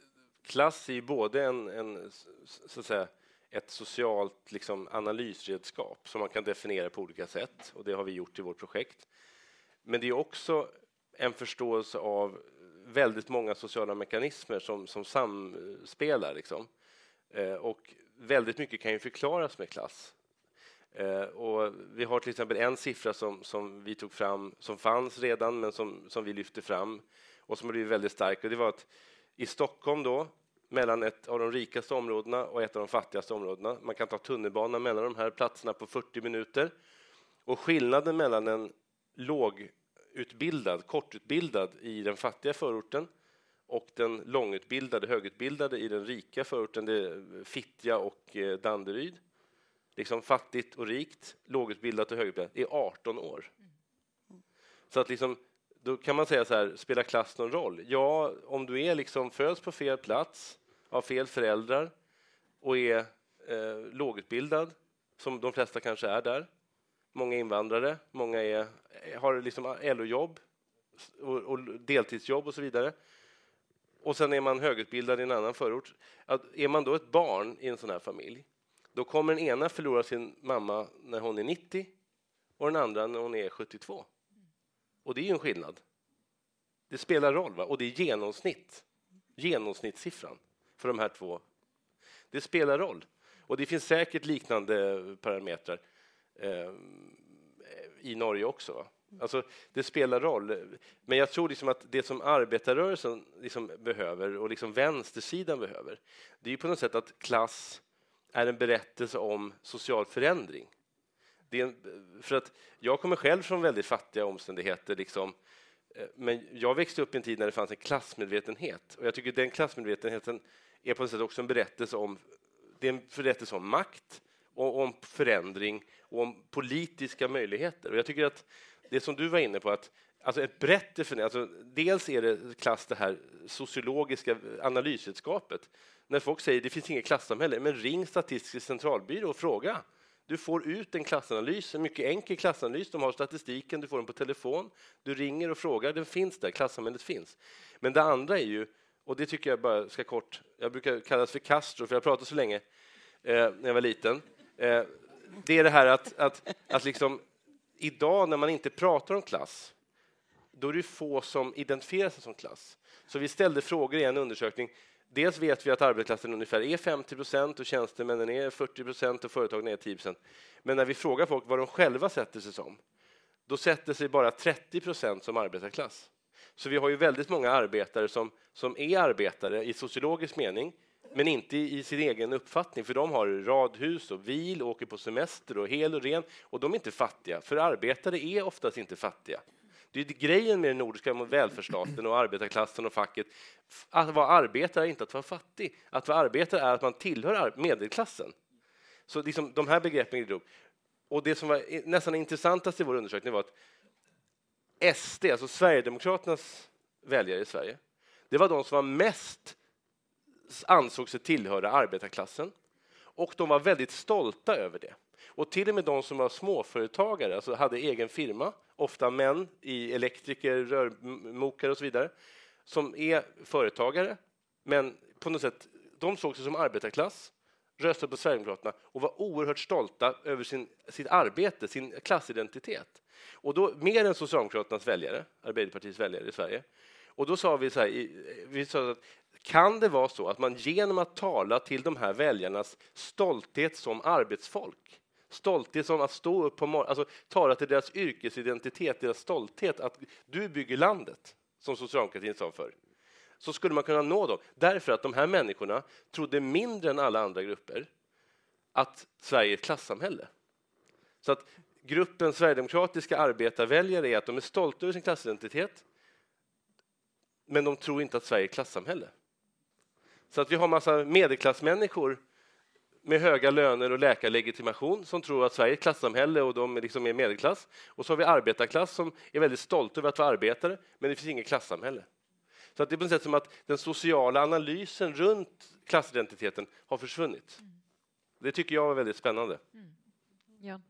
klass er både en, en så å si, et socialt liksom, analysredskap som man kan definere på ulike sett, og det har vi gjort i vårt projekt. Men det er også en forståelse av väldigt mange sociala mekanismer som, som samspelar. Liksom. Eh, och väldigt mycket kan ju förklaras med klass. Eh, och vi har till exempel en siffra som, som vi tog fram, som fanns redan, men som, som vi lyfte fram och som blivit väldigt stark. Och det var att i Stockholm då, mellan ett av de rikaste områdena och ett av de fattigaste områdena. Man kan ta tunnelbanan mellan de här platserna på 40 minuter. Och skillnaden mellan en lågutbildad, kortutbildad i den fattiga förorten och den långutbildade, högutbildade i den rika förorten, det Fittja och eh, Danderyd. Liksom fattigt och rikt, lågutbildat och högutbildat, är 18 år. Så att liksom, då kan man säga så här, spelar klass någon roll? Ja, om du är liksom föds på fel plats, av fel föräldrar och är eh, lågutbildad, som de flesta kanske är där. Många invandrare, många är, har liksom LO-jobb och, och deltidsjobb och så vidare och sen är man högutbildad i en annan förort. Att är man då ett barn i en sån här familj, då kommer den ena förlora sin mamma när hon är 90 och den andra när hon är 72. Och det är ju en skillnad. Det spelar roll, va? och det är genomsnitt. Genomsnittssiffran för de här två. Det spelar roll. Och det finns säkert liknande parametrar eh, i Norge också. Va? Alltså, det spelar roll. Men jag tror liksom att det som arbetarrörelsen liksom behöver och liksom vänstersidan behöver, det är på något sätt att klass är en berättelse om social förändring. En, för att jag kommer själv från väldigt fattiga omständigheter. Liksom, eh, men jag växte upp i en tid när det fanns en klassmedvetenhet. Och jag tycker den klassmedvetenheten är på något sätt också en berättelse om, det är en berättelse om makt, och om förändring och om politiska möjligheter. Och jag tycker att det som du var inne på, at alltså ett brett alltså dels är det klass det här sociologiska analysredskapet. När folk säger det finns inget klassamhälle, men ring Statistisk centralbyrå och fråga. Du får ut en klassanalys, en mycket enkel klassanalys. De har statistiken, du får den på telefon. Du ringer och frågar, den finns där, klassamhället finns. Men det andra är ju, och det tycker jag bara ska kort, jag brukar kallas för Castro, för jag pratade så länge eh, när jag var liten. Eh, det är det här att, att, att liksom idag när man inte pratar om klass, då är det få som identifierar sig som klass. Så vi ställde frågor i en undersökning. Dels vet vi att arbetarklassen ungefär är 50 procent och tjänstemännen är 40 procent och företagen är 10 procent. Men när vi frågar folk vad de själva sätter sig som, då sätter sig bara 30 procent som arbetarklass. Så vi har ju väldigt många arbetare som, som är arbetare i sociologisk mening, men inte i sin egen uppfattning, för de har radhus och vil, åker på semester och hel och ren, och de är inte fattiga, för arbetare är oftast inte fattiga. Det är grejen med den nordiska välfärdsstaten och arbetarklassen och facket. Att vara arbetare är inte att vara fattig. Att vara arbetare är att man tillhör medelklassen. Så liksom, de här begreppen glider upp. Och det som var nästan intressantast i vår undersökning var att SD, alltså Sverigedemokraternas väljare i Sverige, det var de som var mest ansåg sig tillhöra arbetarklassen och de var väldigt stolta över det. Och till och med de som var småföretagare, alltså hade egen firma, ofta män i elektriker, rörmokare och så vidare, som är företagare, men på något sätt, de såg sig som arbetarklass, röstade på Sverigedemokraterna och var oerhört stolta över sin, sitt arbete, sin klassidentitet. Och då mer än Socialdemokraternas väljare, Arbeiderpartiets väljare i Sverige. Och då sa vi så här, vi sa att kan det vara så att man genom att tala till de här väljarnas stolthet som arbetsfolk, stolthet som att stå upp på morgonen, alltså tala till deras yrkesidentitet, deras stolthet att du bygger landet, som socialdemokratin sa förr, så skulle man kunna nå dem. Därför att de här människorna trodde mindre än alla andra grupper att Sverige är ett klassamhälle. Så att gruppen sverigedemokratiska arbetarväljare är att de är stolta över sin klassidentitet, men de tror inte att Sverige är ett klassamhälle. Så att vi har massa medelklassmänniskor med höga löner och läkarlegitimation som tror att Sverige är ett klassamhälle och de liksom är medelklass. Och så har vi arbetarklass som är väldigt stolta över att vara arbetare, men det finns inget klassamhälle. Så att det är på något sätt som att den sociala analysen runt klassidentiteten har försvunnit. Det tycker jag var väldigt spännande. Mm. Ja.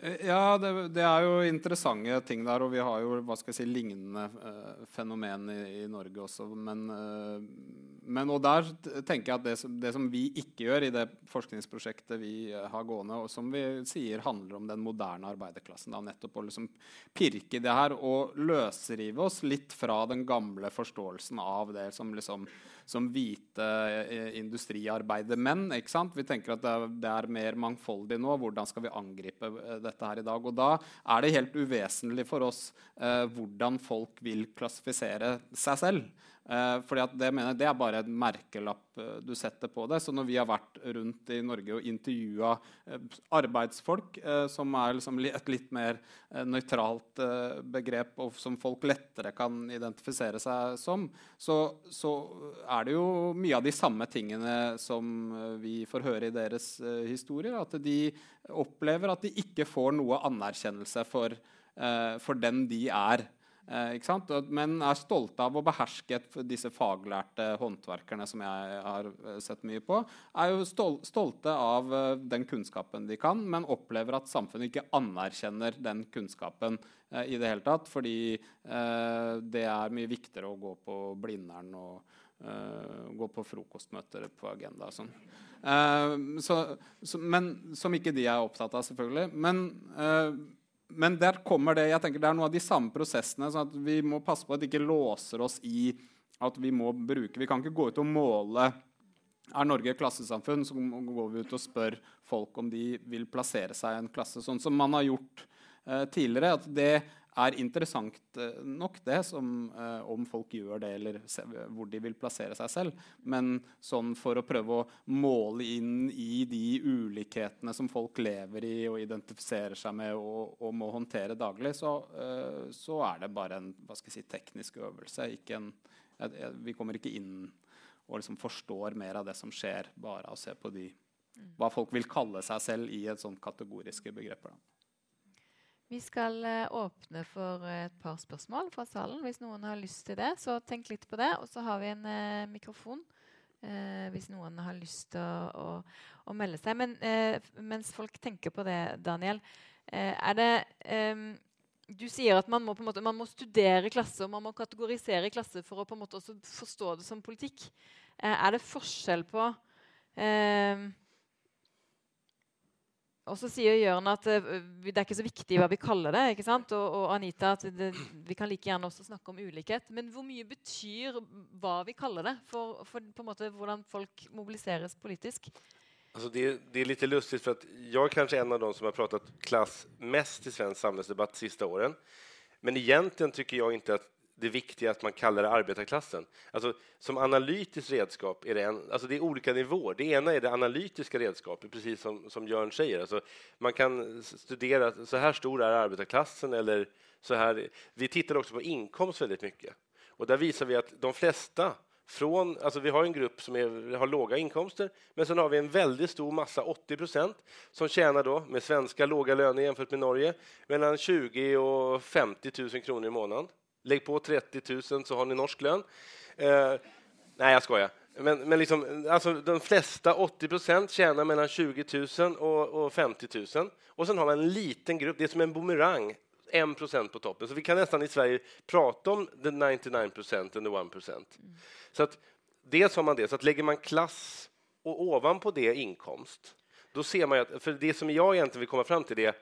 Eh, ja, det, det, er jo interessante ting der. Og vi har jo hva skal jeg si, lignende uh, fenomen i, i, Norge også. Men, uh, men, og der tenker jeg at det, det, som vi ikke gjør i det forskningsprosjektet vi har gående, og som vi sier handler om den moderne arbeiderklassen, da, nettopp å liksom pirke i det her og løsrive oss litt fra den gamle forståelsen av det som liksom som hvite eh, industriarbeidermenn. ikke sant? Vi tenker at det er, det er, mer mangfoldig nå. Hvordan skal vi angripe eh, dette her i dag? Og da er det helt uvesentlig for oss eh, hvordan folk vil klassifisere seg selv. Eh, fordi det, mener, det, er bare en merkelapp eh, du setter på det. Så når vi har vært rundt i Norge og intervjua eh, arbeidsfolk, eh, som er liksom et litt mer eh, nøytralt eh, begrep, og som folk lettere kan identifisere seg som, så, så, er det jo mye av de samme tingene som vi får høre i deres historier. At de opplever at de ikke får noe anerkjennelse for, for den de er. Eh, Men er stolte av å beherske disse faglærte håndverkerne som jeg har eh, sett mye på. Er jo stolte av eh, den kunnskapen de kan, men opplever at samfunnet ikke anerkjenner den kunnskapen i det hele tatt. Fordi det er mye viktigere å gå på Blindern og gå på frokostmøter på Agenda og sånn. Så, så, men som ikke de er opptatt av, selvfølgelig. Men men der kommer det jeg tenker det er noe av de samme prosessene. sånn at Vi må passe på at det ikke låser oss i at vi må bruke Vi kan ikke gå ut og måle er Norge et klassesamfunn, så går vi ut og spør folk om de vil plassere seg i en klasse. Sånn som man har gjort eh, tidligere. at Det er interessant eh, nok, det, som, eh, om folk gjør det, eller se, hvor de vil plassere seg selv. Men sånn for å prøve å måle inn i de ulikhetene som folk lever i og identifiserer seg med og, og må håndtere daglig, så, eh, så, er det bare en si, teknisk øvelse. En, vi kommer ikke inn og liksom forstår mer av det som skjer, bare av å se på de, hva folk vil kalle seg selv i et sånn kategoriske begreper. Da. Vi skal uh, åpne for et par spørsmål fra salen. Hvis noen har lyst til det, så tenk litt på det. Og så har vi en eh, mikrofon eh, hvis noen har lyst til å, å, å, melde seg. Men mens folk tenker på det, Daniel, er det um, Du sier at man må, måte, man må, studere klasser, man må kategorisere klasse for å på en måte også forstå det som politikk. er det forskjell på um, og så sier Jørn at uh, det er ikke så viktig hva vi kaller det. ikke sant? Og, og Anita at det, vi kan like gjerne også snakke om ulikhet. Men hvor mye betyr hva vi kaller det, for, for på en måte hvordan folk mobiliseres politisk? Alltså det, det, är lite lustigt för att jag är kanske en av de som har pratat klass mest i svensk samhällsdebatt de sista åren. Men egentligen tycker jag inte att det viktiga att man kallar det arbetarklassen. Alltså, som analytiskt redskap är det, en, alltså det är olika nivåer. Det ena är det analytiska redskapet, precis som, som Jörn säger. Alltså, man kan studera, så här stor är arbetarklassen eller så här. Vi tittar också på inkomst väldigt mycket. Och där visar vi att de flesta från, alltså vi har en grupp som är, har låga inkomster, men sen har vi en väldigt stor massa, 80 procent, som tjänar då med svenska låga löner jämfört med Norge mellan 20 och 50 000 kronor i månaden. Lägg på 30 000 så har ni norsk lønn. Eh, nei, jeg skojar. Men, men liksom, altså, de fleste, 80 procent, mellom mellan 20 000 og, og 50 000. Og så har man en liten grupp, det er som en boomerang, 1 procent på toppen. Så vi kan nesten i Sverige prate om the 99 procent and the 1 procent. Mm. Så att dels har man det, så att lägger man klass og ovanpå det inkomst, då ser man att, för det som jeg egentlig vil komme fram til det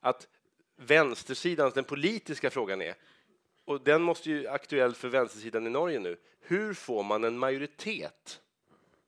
at vänstersidan, den politiske frågan är, och den måste ju aktuell för vänstersidan i Norge nu, hur får man en majoritet,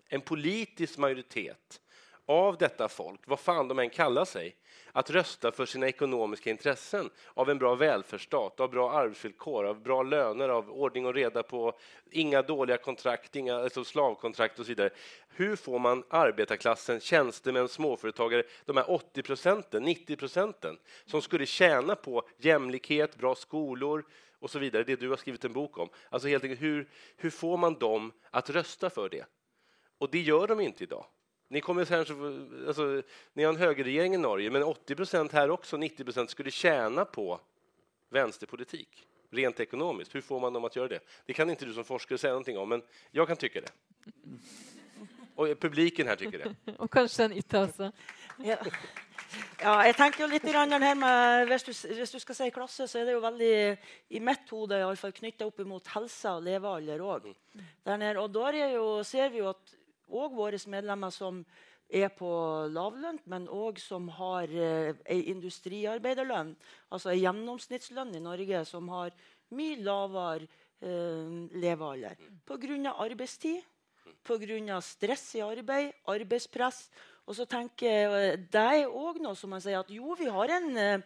en politisk majoritet av detta folk, vad fan de än kallar sig, att rösta för sina ekonomiska intressen av en bra välfärdsstat, av bra arbetsvillkor, av bra löner, av ordning och reda på inga dåliga kontrakt, inga alltså slavkontrakt och så vidare. Hur får man arbetarklassen, tjänstemän, småföretagare, de här 80 procenten, 90 procenten som skulle tjäna på jämlikhet, bra skolor och så vidare, det du har skrivit en bok om. Alltså helt enkelt, hur, hur får man dem att rösta för det? Och det gör de inte idag. Ni, kommer här, alltså, ni har en högerregering i Norge, men 80 procent här också, 90 procent skulle tjäna på vänsterpolitik, rent ekonomiskt. Hur får man dem att göra det? Det kan inte du som forskare säga någonting om, men jag kan tycka det. Og publiken her tykker det. *laughs* Og kanskje en ytter også. Ja. ja. jeg tenker jo litt her med, hvis du, hvis du, skal si klasse, så er det jo veldig i mitt hode knytta opp mot helse og levealder òg. Og da jo, ser vi jo at òg våre medlemmer som er på lavlønt, men òg som har eh, ei industriarbeiderlønn, altså ei gjennomsnittslønn i Norge, som har mye lavere eh, levealder. Pga. arbeidstid, pga. stress i arbeid, arbeidspress. Og så tenker jeg, Det er òg noe som man sier at jo, vi har en eh,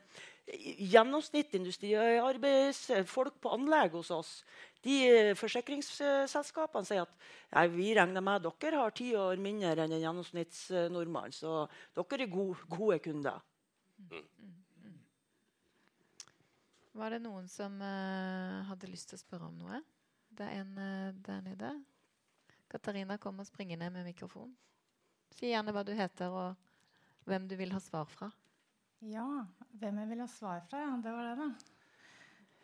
gjennomsnittsindustriarbeidsfolk på anlegg hos oss. De eh, Forsikringsselskapene sier at nei, vi regner med at dere har ti år mindre enn en gjennomsnittsnordmann. Så dere er gode, gode kunder. Var det noen som uh, hadde lyst til å spørre om noe? Det er en uh, der nede. Katarina kommer springende med mikrofon. Si gjerne hva du heter, og hvem du vil ha svar fra. Ja, hvem jeg vil ha svar fra? Ja, det var det, da.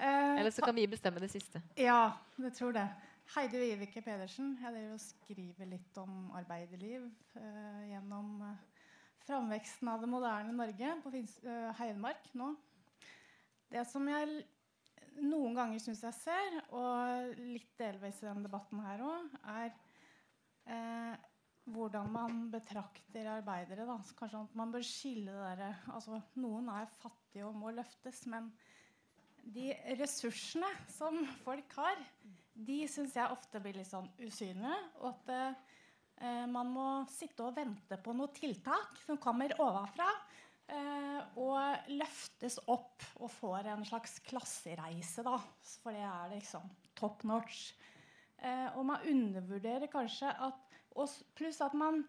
Eh, Eller så kan vi bestemme det siste. Ja, det tror det. Heidi Vivike Pedersen. Jeg driver og skriver litt om arbeiderliv eh, gjennom eh, framveksten av det moderne Norge på Fins eh, Heidmark nå. Det som jeg noen ganger syns jeg ser, og litt delvis i denne debatten her òg, er eh, hvordan man betrakter arbeidere. Da. Kanskje at man bør skille det der, altså, Noen er fattige og må løftes, men de ressursene som folk har, de syns jeg ofte blir litt sånn usynlige. Og at eh, man må sitte og vente på noe tiltak som kommer ovenfra. Eh, og løftes opp og får en slags klassereise, da. For det er liksom top notch. Eh, og man undervurderer kanskje at Pluss at man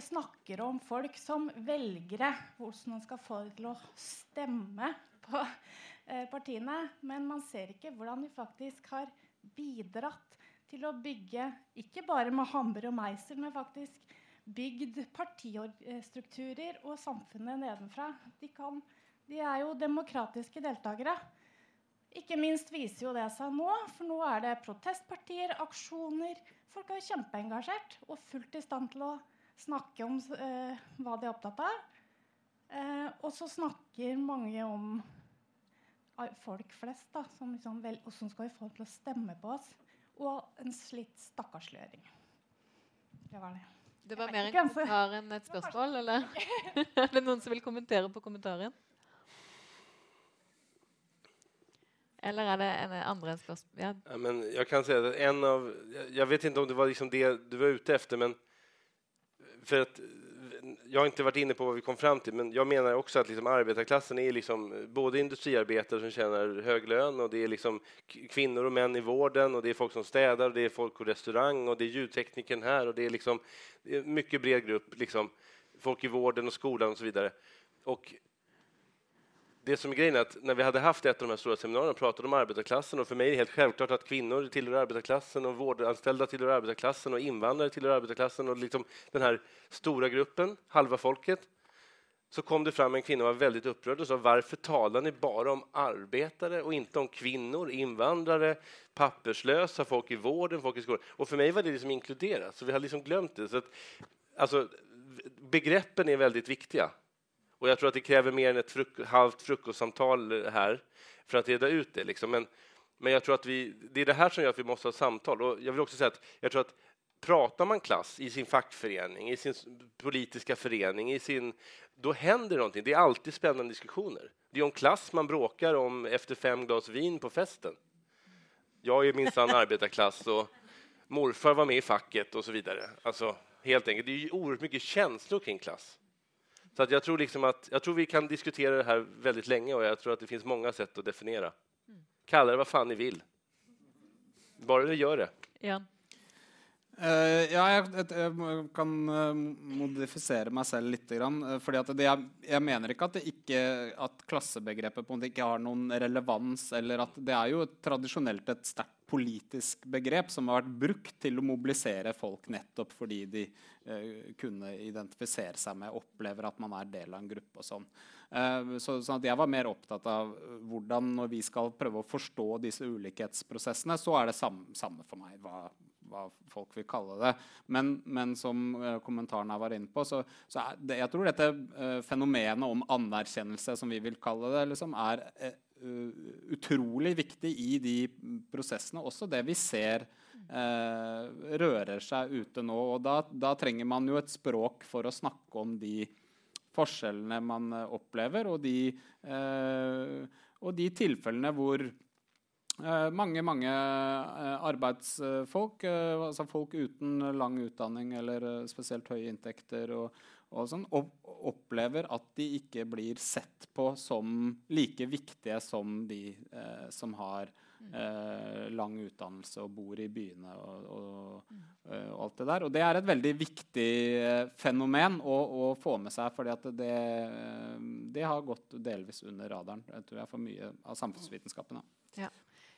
snakker om folk som velgere, hvordan man skal få dem til å stemme på Eh, partiene. Men man ser ikke hvordan de faktisk har bidratt til å bygge, ikke bare med hammer og meisel, men faktisk bygd partistrukturer og samfunnet nedenfra. De, kan, de er jo demokratiske deltakere. Ikke minst viser jo det seg nå, for nå er det protestpartier, aksjoner. Folk er jo kjempeengasjert og fullt i stand til å snakke om eh, hva de er opptatt av. Eh, og så snakker mange om folk flest. da, som liksom, vel, Hvordan skal vi få dem til å stemme på oss? Og en slitt stakkarsliggjøring. Det var det. Det var mer en kommentar enn et spørsmål? Eller *laughs* er det noen som vil kommentere på kommentaren? Eller er det en andre spørsmål? Ja. Ja, men jeg kan si at en av, jeg vet ikke om det var liksom det du var ute etter, men for at jag har inte varit inne på vad vi kom fram till, men jag menar också att liksom arbetarklassen är liksom både industriarbetare som tjänar hög lön och det är liksom kvinnor och män i vården och det är folk som städar och det är folk på restaurang och det är ljudtekniken här och det är liksom det är bred grupp, liksom folk i vården och skolan och så vidare. Och det som är grejen är att när vi hade haft ett av de här stora seminarierna pratade om arbetarklassen och för mig är det helt självklart att kvinnor tillhör arbetarklassen och vårdanställda tillhör arbetarklassen och invandrare tillhör arbetarklassen och liksom den här stora gruppen, halva folket. Så kom det fram en kvinna och var väldigt upprörd och sa varför talar ni bara om arbetare och inte om kvinnor, invandrare, papperslösa, folk i vården, folk i skolan? Och för mig var det liksom inkluderat, så vi har liksom glömt det. Så att, alltså, begreppen är väldigt viktiga. Och jag tror att det kräver mer än ett fruk halvt frukostsamtal här för att reda ut det. Liksom. Men, men jag tror att vi, det är det här som gör att vi måste ha samtal. Och jag vill också säga att jag tror att pratar man klass i sin fackförening, i sin politiska förening, i sin, då händer någonting. Det är alltid spännande diskussioner. Det är om klass man bråkar om efter fem glas vin på festen. Jag är minsann *laughs* arbetarklass och morfar var med i facket och så vidare. Alltså, helt enkelt, det är oerhört mycket känslor kring klass. Så att jag, tror liksom att, jag tror vi kan diskutera det här väldigt länge och jag tror att det finns många sätt att definiera. Kalla det vad fan ni vill. Bara ni gör det. Ja. Uh, ja, jeg, jeg, kan uh, modifisere meg selv litt. Grann, uh, fordi det, jeg, jeg, mener ikke at, det ikke at klassebegrepet på en måte ikke har noen relevans. eller at Det er jo tradisjonelt et sterkt politisk begrep som har vært brukt til å mobilisere folk nettopp fordi de kunne identifisere seg med opplever at man er del av en gruppe. og sånn. så, sånn Jeg var mer opptatt av hvordan når vi skal prøve å forstå disse ulikhetsprosessene, så er det samme, samme for meg hva hva folk vil kalle det. Men, men som uh, kommentaren var inne på, så, så det, jeg tror dette uh, fenomenet om anerkjennelse, som vi vil kalle det, liksom, er uh, utrolig viktig i de prosessene. Også det vi ser rører seg ute nå. Og da, da, trenger man jo et språk for å snakke om de forskjellene man opplever, og de, og de tilfellene hvor Eh, mange mange eh, arbeidsfolk, eh, altså folk uten lang utdanning eller spesielt høye inntekter, og, og sånn, opplever at de ikke blir sett på som like viktige som de eh, som har eh, lang utdannelse og bor i byene og, og, og, alt det der. Og det er et veldig viktig fenomen å, å få med seg, fordi at det, det, har gått delvis under radaren jeg tror jeg, for mye av samfunnsvitenskapen. Ja.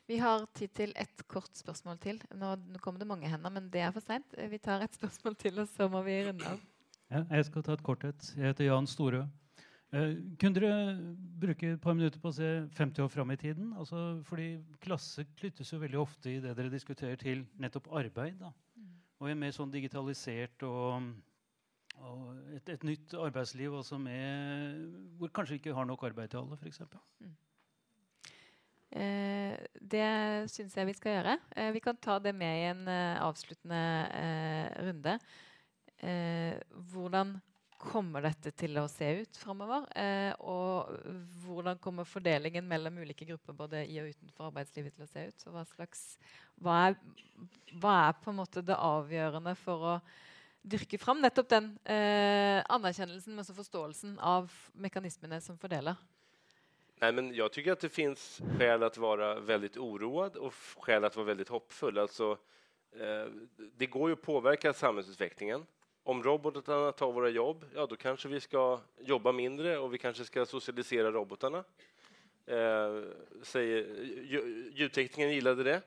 Vi har tid til et kort spørsmål til. Nå kommer det mange hender, men det er for seint. Vi tar et spørsmål til, og så må vi runde av. Ja, jeg skal ta et kort et. Jeg heter Jan Storø. Eh, kunne dere bruke et par minutter på å se 50 år fram i tiden? Altså, fordi klasse knyttes jo veldig ofte i det dere diskuterer, til nettopp arbeid. Da. Og en mer sånn digitalisert og, og et, et, nytt arbeidsliv med, hvor kanskje ikke har nok arbeid til alle, f.eks. Mm. Eh, det syns jeg vi skal gjøre. Eh, vi kan ta det med i en eh, avsluttende eh, runde. Eh, hvordan kommer dette til å se ut framover? Eh, og hvordan kommer fordelingen mellom ulike grupper både i og utenfor arbeidslivet til å se ut? Hva, slags, hva, er, hva er på en måte det avgjørende for å dyrke fram nettopp den anerkjennelsen, men også forståelsen av mekanismene som fordeler? Nej, men jag tycker att det finns skäl att vara väldigt oroad och skäl att vara väldigt hoppfull. Alltså, eh, det går ju att påverka samhällsutvecklingen. Om robotarna tar våra jobb, ja, då kanske vi ska jobba mindre och vi kanske ska socialisera robotarna. Eh, säger, ljudteknikern gillade det.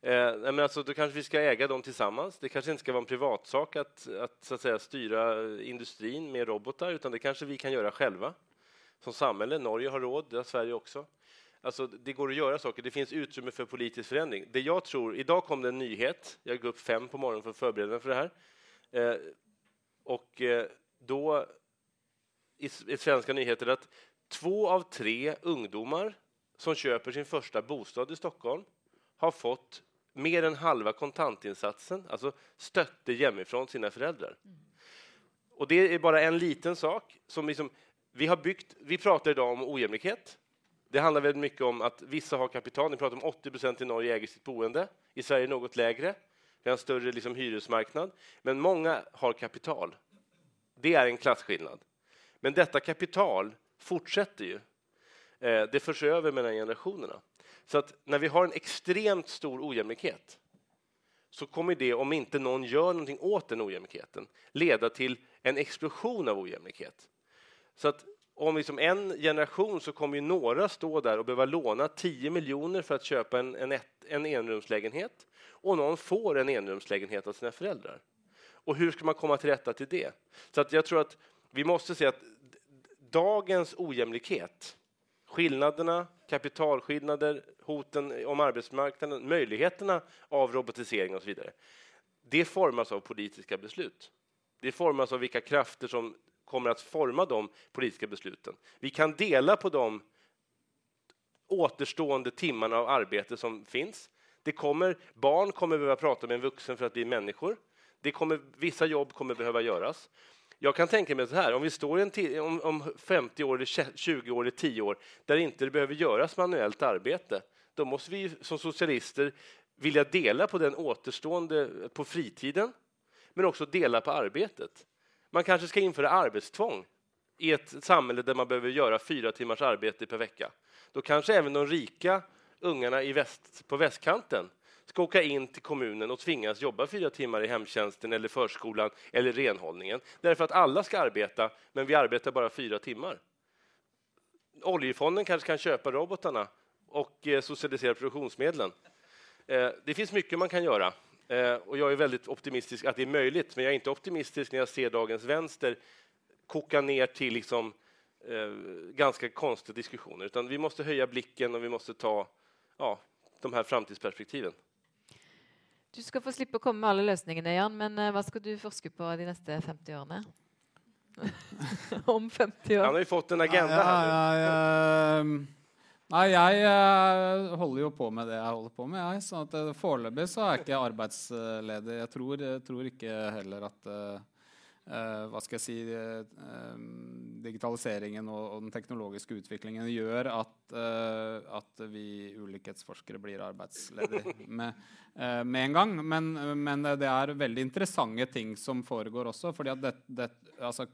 Eh, men alltså, då kanske vi ska äga dem tillsammans. Det kanske inte ska vara en privatsak att, att, så att med robotar, utan det kanske vi kan göra själva som samhälle. Norge har råd, det har Sverige också. Alltså, det går att göra saker. Det finns utrymme för politisk förändring. Det jag tror, idag kom det en nyhet. Jag gick upp fem på morgonen för att förbereda mig för det här. Eh, och eh, då i, i svenska nyheter att två av tre ungdomar som köper sin första bostad i Stockholm har fått mer än halva kontantinsatsen, alltså stötte hemifrån sina föräldrar. Mm. Och det är bara en liten sak som liksom, vi, har byggt, vi pratar idag om ojämlikhet. Det handlar väldigt mycket om att vissa har kapital. Ni pratar om 80 procent i Norge äger sitt boende. I Sverige något lägre. Vi har en större liksom, hyresmarknad. Men många har kapital. Det är en klasskillnad. Men detta kapital fortsätter ju. Eh, det förs över mellan generationerna. Så att när vi har en extremt stor ojämlikhet så kommer det, om inte någon gör någonting åt den ojämlikheten, leda till en explosion av ojämlikhet. Så att om liksom en generation så kommer ju några stå där och behöva låna 10 miljoner för att köpa en, en, ett, en enrumslägenhet och någon får en enrumslägenhet av sina föräldrar. Och hur ska man komma till rätta till det? Så att jag tror att vi måste se att dagens ojämlikhet, skillnaderna, kapitalskillnader, hoten om arbetsmarknaden, möjligheterna av robotisering och så vidare. Det formas av politiska beslut. Det formas av vilka krafter som kommer att forma de politiska besluten. Vi kan dela på de återstående timmarna av arbete som finns. Det kommer, barn kommer behöva prata med en vuxen för att bli människor. Det kommer, vissa jobb kommer behöva göras. Jag kan tänka mig så här, om vi står en om, om 50 år, eller 20 år eller 10 år där inte det behöver göras manuellt arbete, då måste vi som socialister vilja dela på den återstående på fritiden, men också dela på arbetet. Man kanske ska införa arbetstvång i ett samhälle där man behöver göra fyra timmars arbete per vecka. Då kanske även de rika ungarna i väst, på västkanten ska åka in till kommunen och tvingas jobba fyra timmar i hemtjänsten eller förskolan eller renhållningen. Därför att alla ska arbeta, men vi arbetar bara fyra timmar. Oljefonden kanske kan köpa robotarna och eh, socialisera produktionsmedlen. Eh, det finns mycket man kan göra. Eh, och jag är väldigt optimistisk att det är möjligt, men jag är inte optimistisk när jag ser dagens vänster koka ner till liksom, eh, ganska konstiga diskussioner. Utan vi måste höja blicken och vi måste ta ja, de här framtidsperspektiven. Du skal få slippe å komme med alle løsningene, Jan, men uh, hva skal du forske på de neste 50 årene? Om 50 år. Han har jo fått en agenda. Ja, ja, ja, Nei, jeg uh, holder jo på med det jeg holder på med. Jeg. sånn at uh, Foreløpig så er jeg ikke arbeidsledig. Jeg tror, jeg tror ikke heller at uh, hva skal jeg si Digitaliseringen og, og, den teknologiske utviklingen gjør at, at vi ulikhetsforskere blir arbeidsledige *laughs* med, med, en gang. Men, men, det er veldig interessante ting som foregår også. fordi at det, det, altså,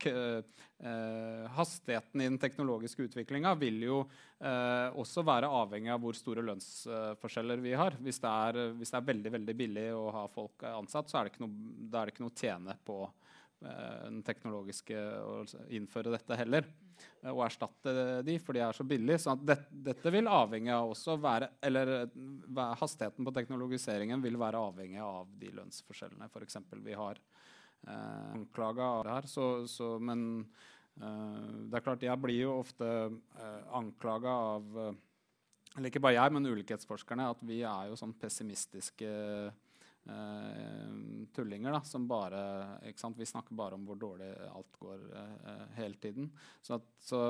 Eh, hastigheten i den teknologiske utviklinga vil jo eh, også være avhengig av hvor store lønnsforskjeller vi har. Hvis det, er, hvis det, er, veldig veldig billig å ha folk ansatt, så er det ikke noe, det ikke noe tjene på eh, den teknologiske å innføre dette heller. Og erstatte de, for de er så billige. Så det, dette vil avhenge av også være Eller hastigheten på teknologiseringen vil være avhengig av de lønnsforskjellene f.eks. vi har eh, anklaga her. Så, så, men Eh, det er klart, jeg blir jo ofte eh, anklaga av eh, eller ikke bare jeg, men ulikhetsforskerne, at vi er jo sånn pessimistiske eh, tullinger da, som bare ikke sant? Vi snakker bare om hvor dårlig alt går uh, hele tiden. Så at, så,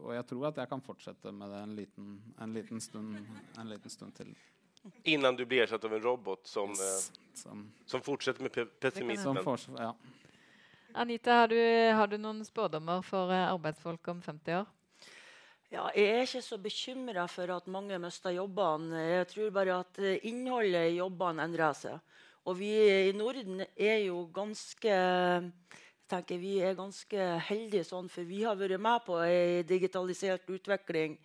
og jeg tror at jeg kan fortsette med det en liten, en liten, stund, en liten stund, til. Innan du blir ersatt av en robot som, yes, som, som fortsetter med pessimismen? ja. Anita, har du, har du noen spådommer for eh, arbeidsfolk om 50 år? Ja, jeg er ikke så bekymra for at mange mister jobbene. Jeg tror bare at eh, innholdet i jobbene endrer seg. Og vi i Norden er jo ganske tenker vi er ganske heldige sånn, for vi har vært med på ei digitalisert utvikling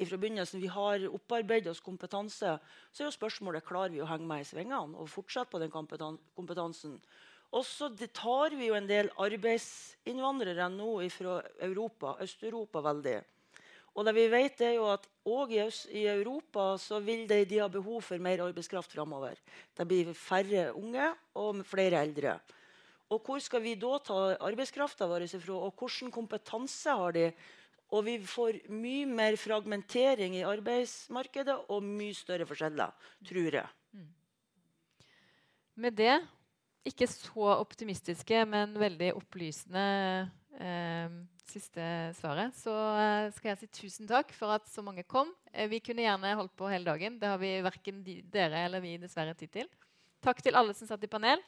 fra begynnelsen. Vi har opparbeidet oss kompetanse. Så er jo spørsmålet klarer vi å henge med i svingene og fortsette på den kompetansen. Og så tar vi jo en del arbeidsinnvandrere nå fra Europa, Øst-Europa veldig. Og det vi vet er jo at òg i, Europa så vil de, de ha behov for mer arbeidskraft framover. Det blir færre unge og flere eldre. Og hvor skal vi da ta arbeidskrafta vår ifra, og hvilken kompetanse har de? Og vi får mye mer fragmentering i arbeidsmarkedet og mye større forskjeller, tror jeg. Mm. Med det ikke så optimistiske, men veldig opplysende siste svaret. Så eh, skal jeg si tusen takk for at så mange kom. Eh, vi kunne gjerne holdt på hele dagen. Det har vi verken de, dere eller vi dessverre tid til. Takk til alle som satt i panel,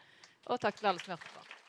og takk til alle som hørte på.